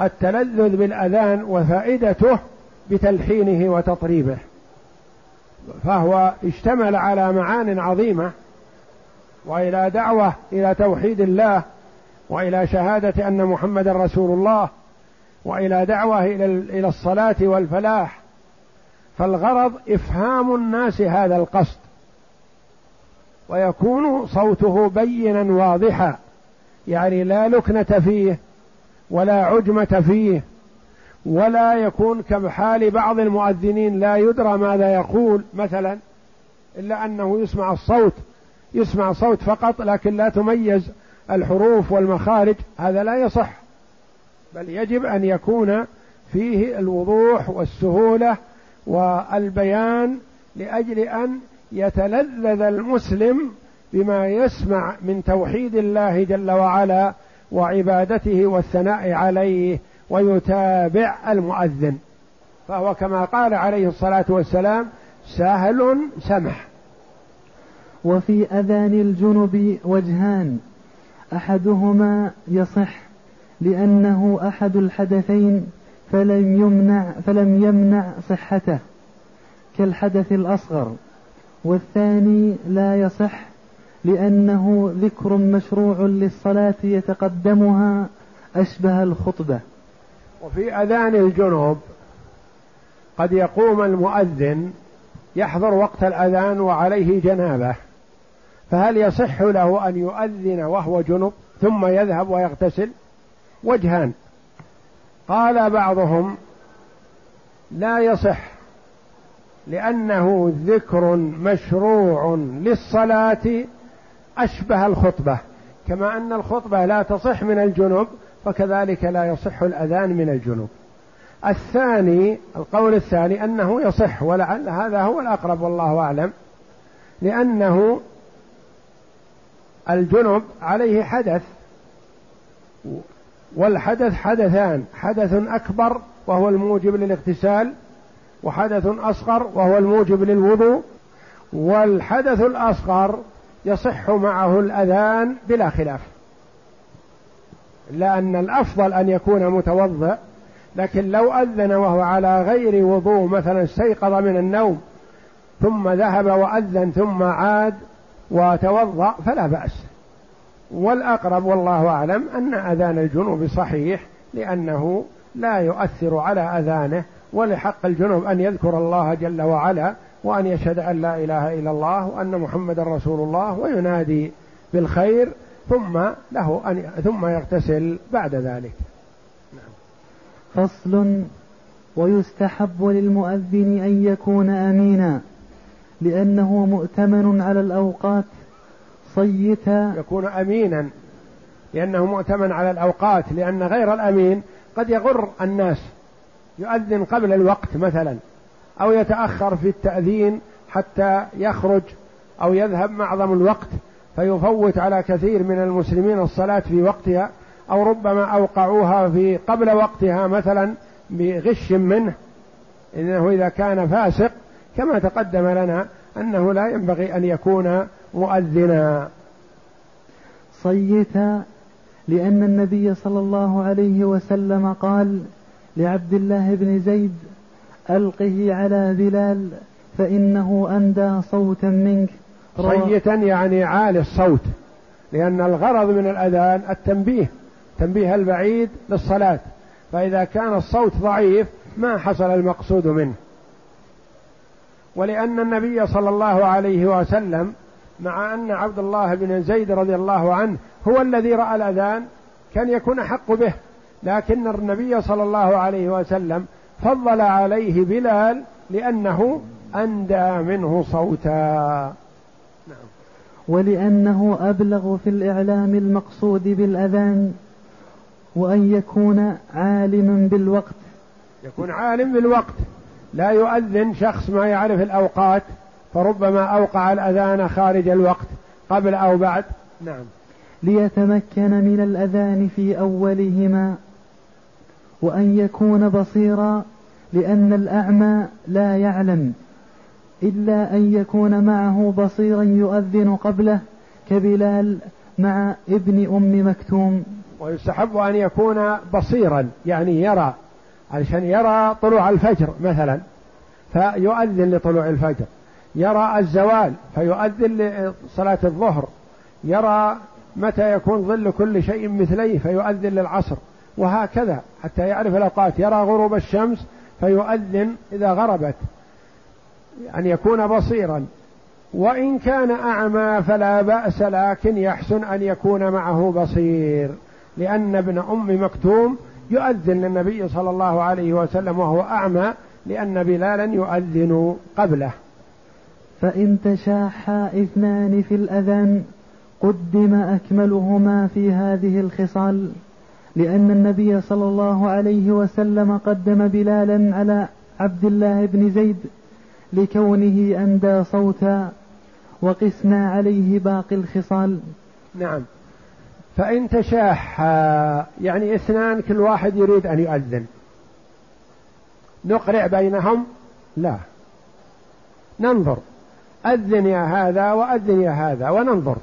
[SPEAKER 1] التلذذ بالأذان وفائدته بتلحينه وتطريبه. فهو اشتمل على معان عظيمة وإلى دعوة إلى توحيد الله وإلى شهادة أن محمدا رسول الله وإلى دعوة إلى الصلاة والفلاح. فالغرض إفهام الناس هذا القصد. ويكون صوته بينا واضحا. يعني لا لكنة فيه ولا عجمة فيه ولا يكون كحال بعض المؤذنين لا يدرى ماذا يقول مثلا إلا أنه يسمع الصوت يسمع صوت فقط لكن لا تميز الحروف والمخارج هذا لا يصح. بل يجب أن يكون فيه الوضوح والسهولة والبيان لأجل أن يتلذذ المسلم بما يسمع من توحيد الله جل وعلا وعبادته والثناء عليه ويتابع المؤذن. فهو كما قال عليه الصلاة والسلام سهل سمح.
[SPEAKER 2] وفي أذان الجنب وجهان أحدهما يصح لأنه أحد الحدثين فلم يمنع فلم يمنع صحته كالحدث الأصغر والثاني لا يصح لأنه ذكر مشروع للصلاة يتقدمها أشبه الخطبة.
[SPEAKER 1] وفي أذان الجنوب قد يقوم المؤذن يحضر وقت الأذان وعليه جنابة فهل يصح له أن يؤذن وهو جنب ثم يذهب ويغتسل؟ وجهان. قال بعضهم لا يصح لأنه ذكر مشروع للصلاة أشبه الخطبة كما أن الخطبة لا تصح من الجنب فكذلك لا يصح الأذان من الجنوب. الثاني القول الثاني أنه يصح ولعل هذا هو الأقرب والله أعلم لأنه الجنب عليه حدث والحدث حدثان حدث أكبر وهو الموجب للاغتسال وحدث أصغر وهو الموجب للوضوء والحدث الأصغر يصح معه الأذان بلا خلاف. لأن الأفضل أن يكون متوضئ لكن لو أذن وهو على غير وضوء مثلا استيقظ من النوم ثم ذهب وأذن ثم عاد وتوضأ فلا بأس. والأقرب والله أعلم أن أذان الجنوب صحيح لأنه لا يؤثر على أذانه ولحق الجنوب أن يذكر الله جل وعلا وأن يشهد أن لا إله إلا الله وأن محمد رسول الله وينادي بالخير ثم له أن ثم يغتسل بعد ذلك.
[SPEAKER 2] فصل ويستحب للمؤذن أن يكون أمينا لأنه مؤتمن على الأوقات صيتا
[SPEAKER 1] يكون أمينا لأنه مؤتمن على الأوقات لأن غير الأمين قد يغر الناس يؤذن قبل الوقت مثلا أو يتأخر في التأذين حتى يخرج أو يذهب معظم الوقت فيفوت على كثير من المسلمين الصلاة في وقتها أو ربما أوقعوها في قبل وقتها مثلا بغش منه. إنه إذا كان فاسق كما تقدم لنا أنه لا ينبغي أن يكون مؤذنا.
[SPEAKER 2] صيتا لأن النبي صلى الله عليه وسلم قال لعبد الله بن زيد ألقه على بلال فإنه أندى صوتا منك.
[SPEAKER 1] صيتا يعني عالي الصوت لأن الغرض من الأذان التنبيه تنبيه البعيد للصلاة. فإذا كان الصوت ضعيف ما حصل المقصود منه. ولأن النبي صلى الله عليه وسلم مع أن عبد الله بن زيد رضي الله عنه هو الذي رأى الأذان كان يكون أحق به. لكن النبي صلى الله عليه وسلم فضل عليه بلال لأنه أندى منه صوتا.
[SPEAKER 2] نعم. ولأنه أبلغ في الإعلام المقصود بالأذان وأن يكون عالما بالوقت.
[SPEAKER 1] يكون عالم بالوقت. لا يؤذن شخص ما يعرف الأوقات فربما أوقع الأذان خارج الوقت قبل أو بعد. نعم.
[SPEAKER 2] ليتمكن من الأذان في أولهما وأن يكون بصيرا لأن الأعمى لا يعلم إلا أن يكون معه بصيرا يؤذن قبله كبلال مع ابن أم مكتوم.
[SPEAKER 1] ويستحب أن يكون بصيرا يعني يرى علشان يرى طلوع الفجر مثلا فيؤذن لطلوع الفجر. يرى الزوال فيؤذن لصلاة الظهر. يرى متى يكون ظل كل شيء مثليه فيؤذن للعصر. وهكذا حتى يعرف الأوقات. يرى غروب الشمس فيؤذن إذا غربت أن يكون بصيرا. وإن كان أعمى فلا بأس لكن يحسن أن يكون معه بصير لأن ابن أم مكتوم يؤذن للنبي صلى الله عليه وسلم وهو أعمى لأن بلالا يؤذن قبله.
[SPEAKER 2] فإن تشاحا إثنان في الأذان قدم أكملهما في هذه الخصال. لأن النبي صلى الله عليه وسلم قدم بلالا على عبد الله بن زيد لكونه أندى صوتا وقسنا عليه باقي الخصال.
[SPEAKER 1] نعم. فإن تشاحا يعني اثنان كل واحد يريد أن يؤذن. نقرع بينهم؟ لا. ننظر. أذن يا هذا وأذن يا هذا وننظر.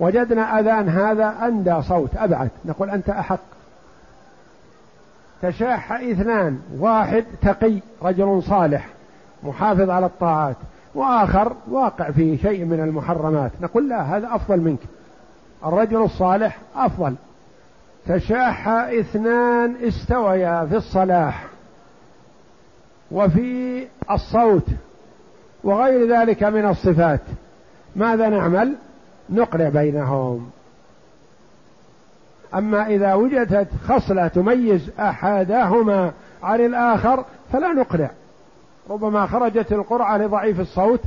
[SPEAKER 1] وجدنا أذان هذا أندى صوت أبعد نقول أنت أحق. تشاح اثنان واحد تقي رجل صالح محافظ على الطاعات وآخر واقع في شيء من المحرمات نقول لا هذا أفضل منك. الرجل الصالح أفضل. تشاح اثنان استويا في الصلاح وفي الصوت وغير ذلك من الصفات. ماذا نعمل؟ نقرع بينهم. أما إذا وجدت خصلة تميز أحدهما عن الآخر فلا نقرع ربما خرجت القرعة لضعيف الصوت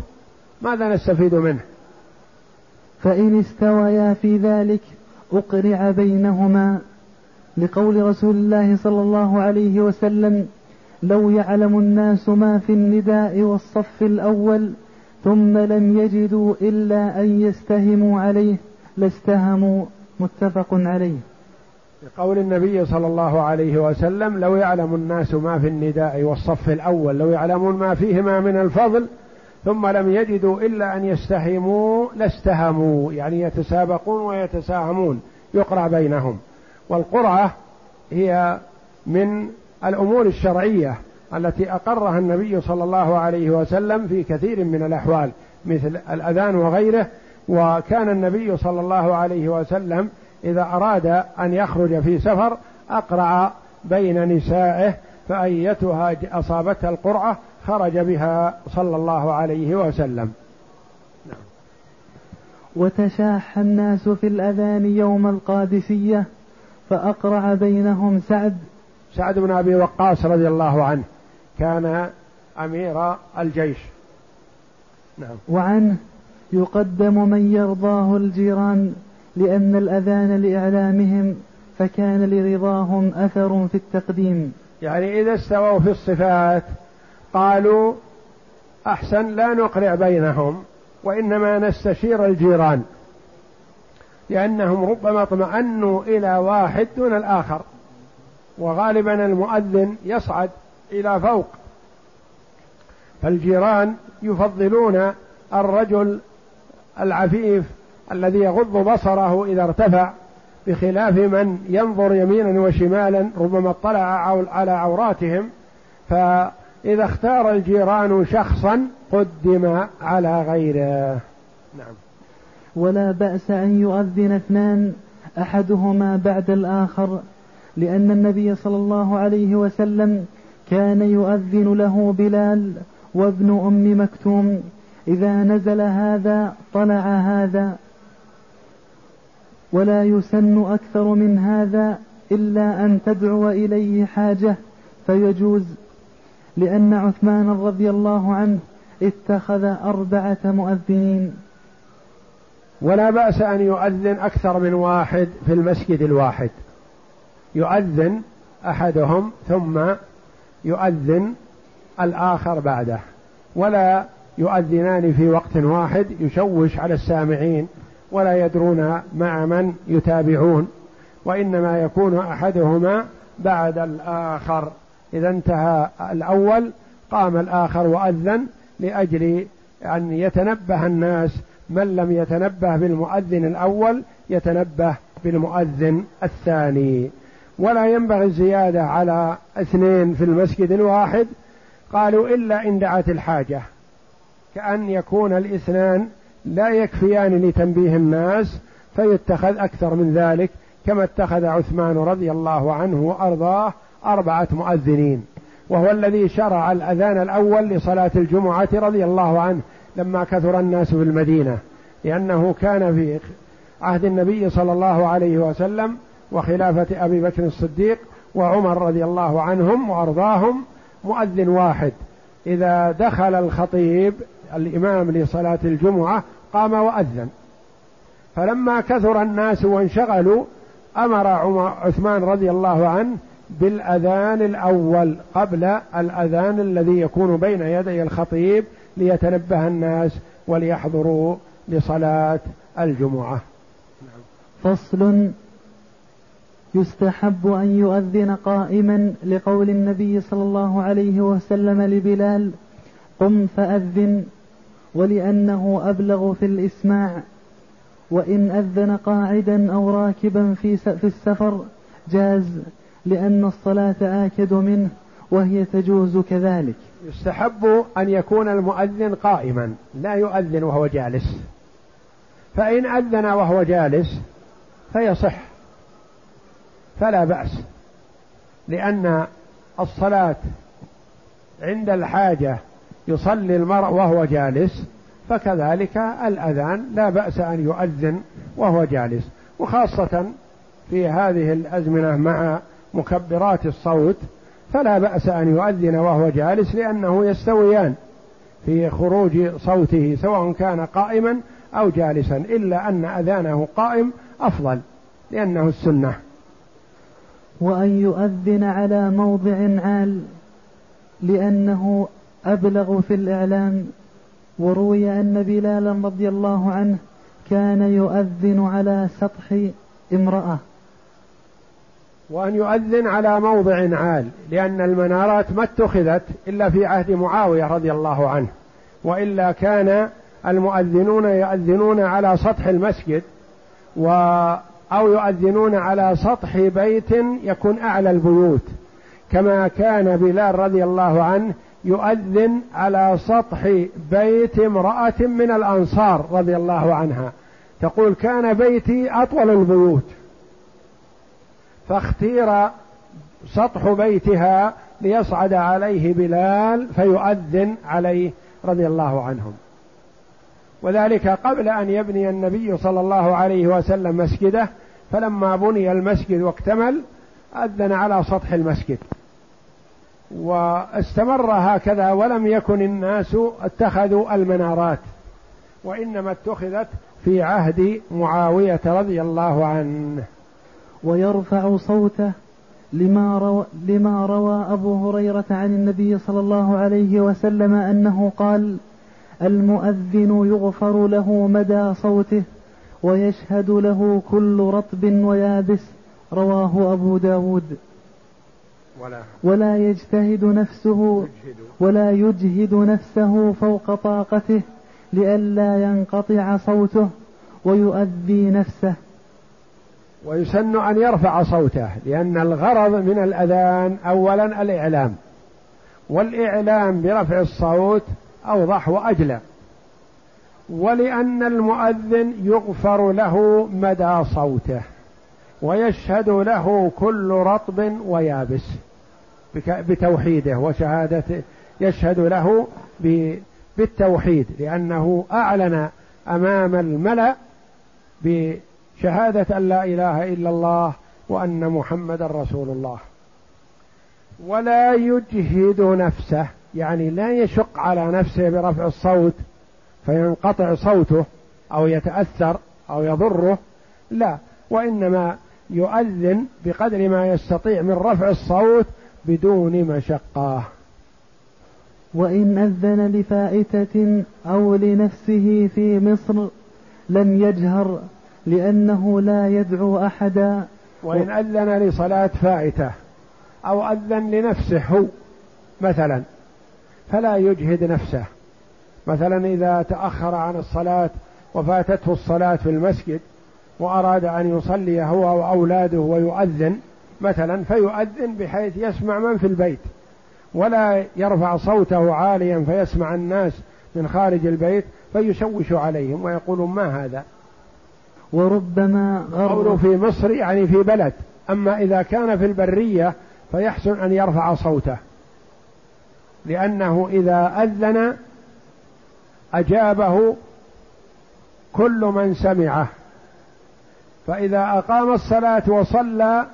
[SPEAKER 1] ماذا نستفيد منه؟
[SPEAKER 2] فإن استويا في ذلك أقرع بينهما. لقول رسول الله صلى الله عليه وسلم لو يعلم الناس ما في النداء والصف الأول ثم لم يجدوا إلا أن يستهموا عليه لاستهموا متفق عليه.
[SPEAKER 1] لقول النبي صلى الله عليه وسلم لو يعلم الناس ما في النداء والصف الأول لو يعلمون ما فيهما من الفضل ثم لم يجدوا إلا أن يستهموا لاستهموا. يعني يتسابقون ويتساهمون يقرع بينهم. والقرعة هي من الأمور الشرعية التي أقرها النبي صلى الله عليه وسلم في كثير من الأحوال مثل الأذان وغيره. وكان النبي صلى الله عليه وسلم إذا أراد أن يخرج في سفر اقرع بين نسائه فأيتها أصابتها القرعة خرج بها صلى الله عليه وسلم.
[SPEAKER 2] نعم. وتشاح الناس في الأذان يوم القادسية فأقرع بينهم سعد.
[SPEAKER 1] سعد بن أبي وقاص رضي الله عنه. كان أمير الجيش.
[SPEAKER 2] نعم. وعنه يقدم من يرضاه الجيران لأن الأذان لإعلامهم فكان لرضاهم أثر في التقديم.
[SPEAKER 1] يعني إذا استووا في الصفات قالوا أحسن لا نقرع بينهم وإنما نستشير الجيران لأنهم ربما اطمأنوا إلى واحد دون الآخر. وغالبا المؤذن يصعد. إلى فوق. فالجيران يفضلون الرجل العفيف الذي يغض بصره إذا ارتفع بخلاف من ينظر يمينا وشمالا ربما اطلع على عوراتهم. فإذا اختار الجيران شخصا قدم على غيره.
[SPEAKER 2] نعم. ولا بأس أن يؤذن اثنان أحدهما بعد الآخر لأن النبي صلى الله عليه وسلم كان يؤذن له بلال وابن أم مكتوم إذا نزل هذا طلع هذا. ولا يسن أكثر من هذا إلا أن تدعو إليه حاجة فيجوز. لأن عثمان رضي الله عنه اتخذ أربعة مؤذنين.
[SPEAKER 1] ولا بأس أن يؤذن أكثر من واحد في المسجد الواحد. يؤذن أحدهم ثم يؤذن الآخر بعده ولا يؤذنان في وقت واحد يشوش على السامعين ولا يدرون مع من يتابعون وإنما يكون أحدهما بعد الآخر. إذا انتهى الأول قام الآخر وأذن لأجل أن يتنبه الناس. من لم يتنبه بالمؤذن الأول يتنبه بالمؤذن الثاني. ولا ينبغي الزيادة على اثنين في المسجد الواحد. قالوا إلا إن دعت الحاجة كأن يكون الاثنان لا يكفيان لتنبيه الناس فيتخذ أكثر من ذلك كما اتخذ عثمان رضي الله عنه وأرضاه أربعة مؤذنين. وهو الذي شرع الأذان الأول لصلاة الجمعة رضي الله عنه لما كثر الناس في المدينة لأنه كان في عهد النبي صلى الله عليه وسلم وخلافة أبي بكر الصديق وعمر رضي الله عنهم وأرضاهم مؤذن واحد. إذا دخل الخطيب الإمام لصلاة الجمعة قام وأذن. فلما كثر الناس وانشغلوا أمر عمر عثمان رضي الله عنه بالأذان الأول قبل الأذان الذي يكون بين يدي الخطيب ليتنبه الناس وليحضروا لصلاة الجمعة.
[SPEAKER 2] فصل يستحب أن يؤذن قائما لقول النبي صلى الله عليه وسلم لبلال قم فأذن ولأنه أبلغ في الإسماع وإن أذن قاعدا أو راكبا في السفر جاز لأن الصلاة آكد منه وهي تجوز كذلك.
[SPEAKER 1] يستحب أن يكون المؤذن قائما لا يؤذن وهو جالس. فإن أذن وهو جالس فيصح. فلا بأس لأن الصلاة عند الحاجة يصلي المرء وهو جالس فكذلك الأذان لا بأس أن يؤذن وهو جالس. وخاصة في هذه الأزمنة مع مكبرات الصوت فلا بأس أن يؤذن وهو جالس لأنه يستويان في خروج صوته سواء كان قائما أو جالسا إلا أن أذانه قائم أفضل لأنه السنة.
[SPEAKER 2] وأن يؤذن على موضع عال لأنه أبلغ في الإعلام وروي أن بلالا رضي الله عنه كان يؤذن على سطح امرأة.
[SPEAKER 1] وأن يؤذن على موضع عال لأن المنارات ما اتخذت إلا في عهد معاوية رضي الله عنه وإلا كان المؤذنون يؤذنون على سطح المسجد و أو يؤذنون على سطح بيت يكون أعلى البيوت. كما كان بلال رضي الله عنه يؤذن على سطح بيت امرأة من الأنصار رضي الله عنها. تقول كان بيتي أطول البيوت. فاختير سطح بيتها ليصعد عليه بلال فيؤذن عليه رضي الله عنهم. وذلك قبل أن يبني النبي صلى الله عليه وسلم مسجده فلما بني المسجد واكتمل أذن على سطح المسجد. واستمر هكذا ولم يكن الناس اتخذوا المنارات وإنما اتخذت في عهد معاوية رضي الله عنه.
[SPEAKER 2] ويرفع صوته لما روى, لما روى أبو هريرة عن النبي صلى الله عليه وسلم أنه قال المؤذن يغفر له مدى صوته ويشهد له كل رطب ويابس رواه أبو داود. ولا, ولا يجتهد نفسه ولا يجهد نفسه فوق طاقته لئلا ينقطع صوته ويؤذي نفسه.
[SPEAKER 1] ويسن أن يرفع صوته لأن الغرض من الأذان أولا الإعلام. والإعلام برفع الصوت أوضح وأجلى. ولأن المؤذن يغفر له مدى صوته ويشهد له كل رطب ويابس بتوحيده وشهادته يشهد له بالتوحيد لأنه أعلن أمام الملأ بشهادة أن لا إله إلا الله وأن محمد رسول الله. ولا يجهد نفسه. يعني لا يشق على نفسه برفع الصوت فينقطع صوته أو يتأثر أو يضره لا وإنما يؤذن بقدر ما يستطيع من رفع الصوت بدون مشقة.
[SPEAKER 2] وإن أذن لفائتة أو لنفسه في مصر لم يجهر لأنه لا يدعو أحدا.
[SPEAKER 1] وإن أذن لصلاة فائتة أو أذن لنفسه هو مثلا فلا يجهد نفسه. مثلا إذا تأخر عن الصلاة وفاتته الصلاة في المسجد وأراد أن يصلي هو وأولاده ويؤذن مثلا فيؤذن بحيث يسمع من في البيت. ولا يرفع صوته عاليا فيسمع الناس من خارج البيت فيشوش عليهم ويقولون ما هذا؟
[SPEAKER 2] وربما
[SPEAKER 1] غر في مصر يعني في بلد. أما إذا كان في البرية فيحسن أن يرفع صوته. لأنه إذا أذن أجابه كل من سمعه. فإذا أقام الصلاة وصلى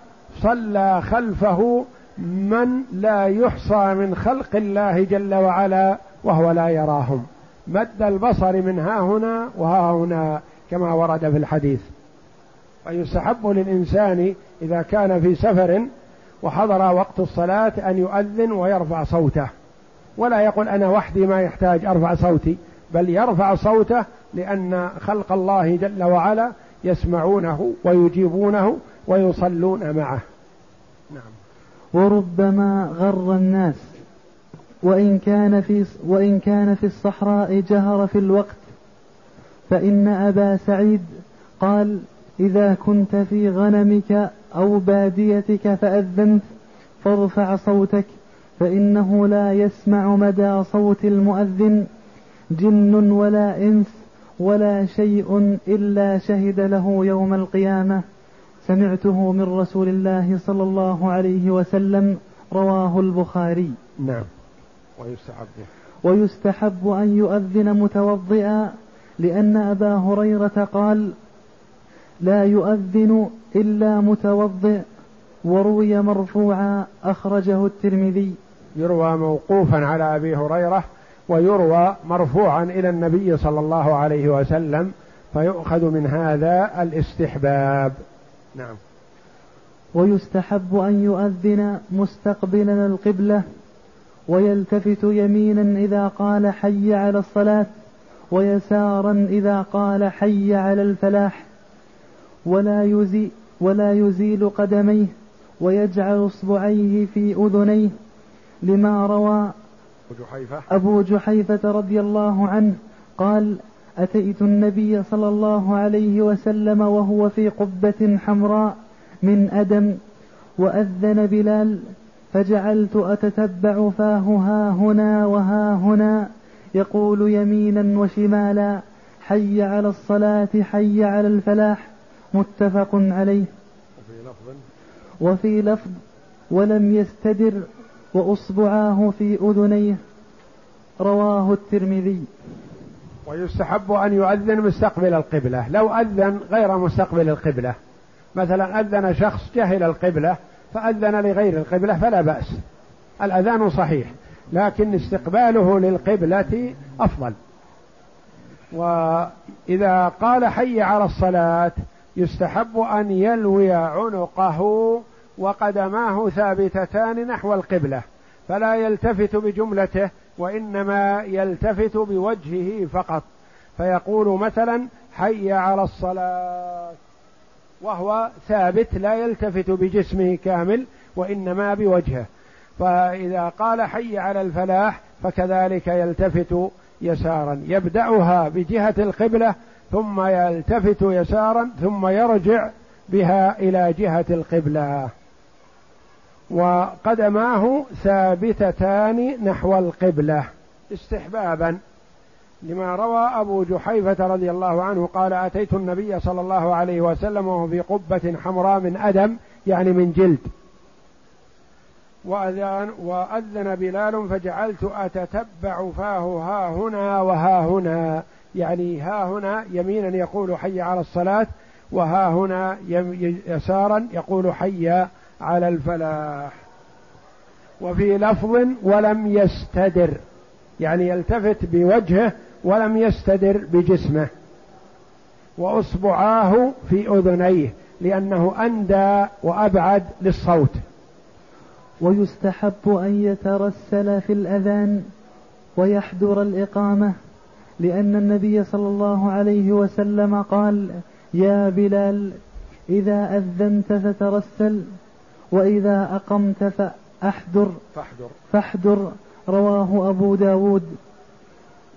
[SPEAKER 1] صلى خلفه من لا يحصى من خلق الله جل وعلا وهو لا يراهم. مد البصر من ها هنا وها هنا كما ورد في الحديث. ويستحب للإنسان إذا كان في سفر وحضر وقت الصلاة أن يؤذن ويرفع صوته. ولا يقول أنا وحدي ما يحتاج أرفع صوتي بل يرفع صوته لأن خلق الله جل وعلا يسمعونه ويجيبونه ويصلون معه.
[SPEAKER 2] نعم. وربما غر الناس وإن كان في وإن كان في الصحراء جهر في الوقت فإن أبا سعيد قال إذا كنت في غنمك أو باديتك فأذنت فارفع صوتك فإنه لا يسمع مدى صوت المؤذن جن ولا إنس ولا شيء إلا شهد له يوم القيامة. سمعته من رسول الله صلى الله عليه وسلم رواه البخاري.
[SPEAKER 1] نعم. ويستحب.
[SPEAKER 2] ويستحب أن يؤذن متوضئا لأن أبا هريرة قال لا يؤذن إلا متوضئ. وروي مرفوعا أخرجه الترمذي.
[SPEAKER 1] يروى موقوفا على أبي هريرة ويروى مرفوعا إلى النبي صلى الله عليه وسلم فيؤخذ من هذا الاستحباب. نعم.
[SPEAKER 2] ويستحب أن يؤذن مستقبلا القبلة ويلتفت يمينا إذا قال حي على الصلاة ويسارا إذا قال حي على الفلاح. ولا يزي ولا يزيل قدميه ويجعل أصبعيه في أذنيه. لما روى
[SPEAKER 1] جحيفة.
[SPEAKER 2] أبو جحيفة رضي الله عنه قال أتيت النبي صلى الله عليه وسلم وهو في قبة حمراء من أدم وأذن بلال فجعلت أتتبع فاه ها هنا وها هنا يقول يمينا وشمالا حي على الصلاة حي على الفلاح متفق عليه.
[SPEAKER 1] وفي لفظ.
[SPEAKER 2] وفي لفظ ولم يستدر وأصبعاه في أذنيه. رواه الترمذي.
[SPEAKER 1] ويستحب أن يؤذن مستقبل القبلة. لو أذن غير مستقبل القبلة. مثلا أذن شخص جهل القبلة فأذن لغير القبلة فلا بأس. الأذان صحيح لكن استقباله للقبلة أفضل. وإذا قال حي على الصلاة يستحب أن يلوي عنقه وقدماه ثابتتان نحو القبلة فلا يلتفت بجملته وإنما يلتفت بوجهه فقط. فيقول مثلا حي على الصلاة وهو ثابت لا يلتفت بجسمه كامل وإنما بوجهه. فإذا قال حي على الفلاح فكذلك يلتفت يسارا. يبدأها بجهة القبلة ثم يلتفت يسارا ثم يرجع بها إلى جهة القبلة. وقدماه ثابتتان نحو القبلة. استحبابا. لما روى أبو جحيفة رضي الله عنه قال أتيت النبي صلى الله عليه وسلم وهو في قبة حمراء من أدم يعني من جلد. وأذن, وأذن بلال فجعلت أتتبع فاه ها هنا وها هنا. يعني ها هنا يمينا يقول حي على الصلاة وها هنا يسارا يقول حي على الفلاح. وفي لفظ ولم يستدر يعني يلتفت بوجهه ولم يستدر بجسمه. وأصبعاه في أذنيه لأنه أندى وأبعد للصوت.
[SPEAKER 2] ويستحب أن يترسل في الأذان ويحضر الإقامة لأن النبي صلى الله عليه وسلم قال يا بلال إذا أذنت فترسل وإذا أقمت فأحذر
[SPEAKER 1] فاحذر
[SPEAKER 2] فاحذر رواه أبو داود.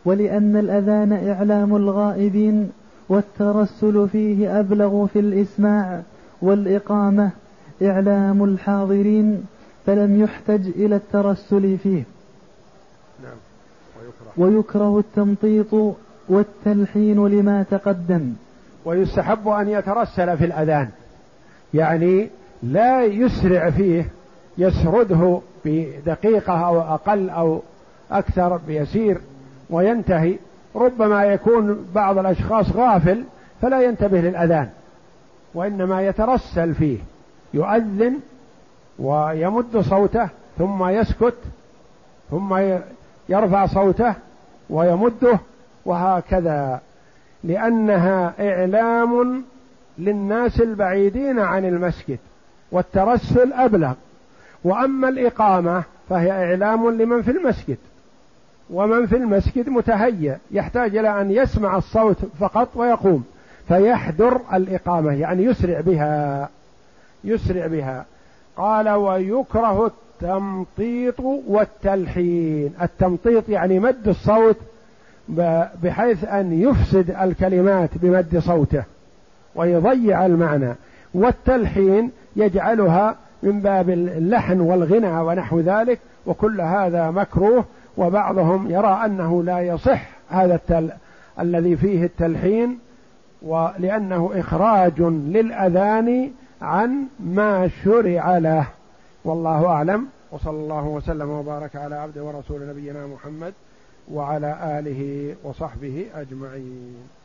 [SPEAKER 2] ولأن الأذان إعلام الغائبين والترسل فيه أبلغ في الإسماع والإقامة إعلام الحاضرين فلم يحتج إلى الترسل فيه.
[SPEAKER 1] نعم. ويكره,
[SPEAKER 2] ويكره التمطيط والتلحين لما تقدم.
[SPEAKER 1] ويستحب أن يترسل في الأذان. يعني لا يسرع فيه يسرده بدقيقة أو أقل أو أكثر بيسير وينتهي. ربما يكون بعض الأشخاص غافل فلا ينتبه للأذان وإنما يترسل فيه يؤذن ويمد صوته ثم يسكت ثم يرفع صوته ويمده وهكذا. لأنها إعلام للناس البعيدين عن المسجد. والترسل أبلغ. وأما الإقامة فهي إعلام لمن في المسجد. ومن في المسجد متهيأ يحتاج إلى أن يسمع الصوت فقط ويقوم. فيحذر الإقامة يعني يسرع بها يسرع بها. قال ويكره التمطيط والتلحين. التمطيط يعني مد الصوت بحيث أن يفسد الكلمات بمد صوته ويضيع المعنى. والتلحين يجعلها من باب اللحن والغنى ونحو ذلك وكل هذا مكروه وبعضهم يرى أنه لا يصح هذا التل الذي فيه التلحين ولأنه إخراج للأذان عن ما شرع له. والله أعلم. وصلى الله وسلم وبارك على عبد ورسول نبينا محمد وعلى آله وصحبه أجمعين.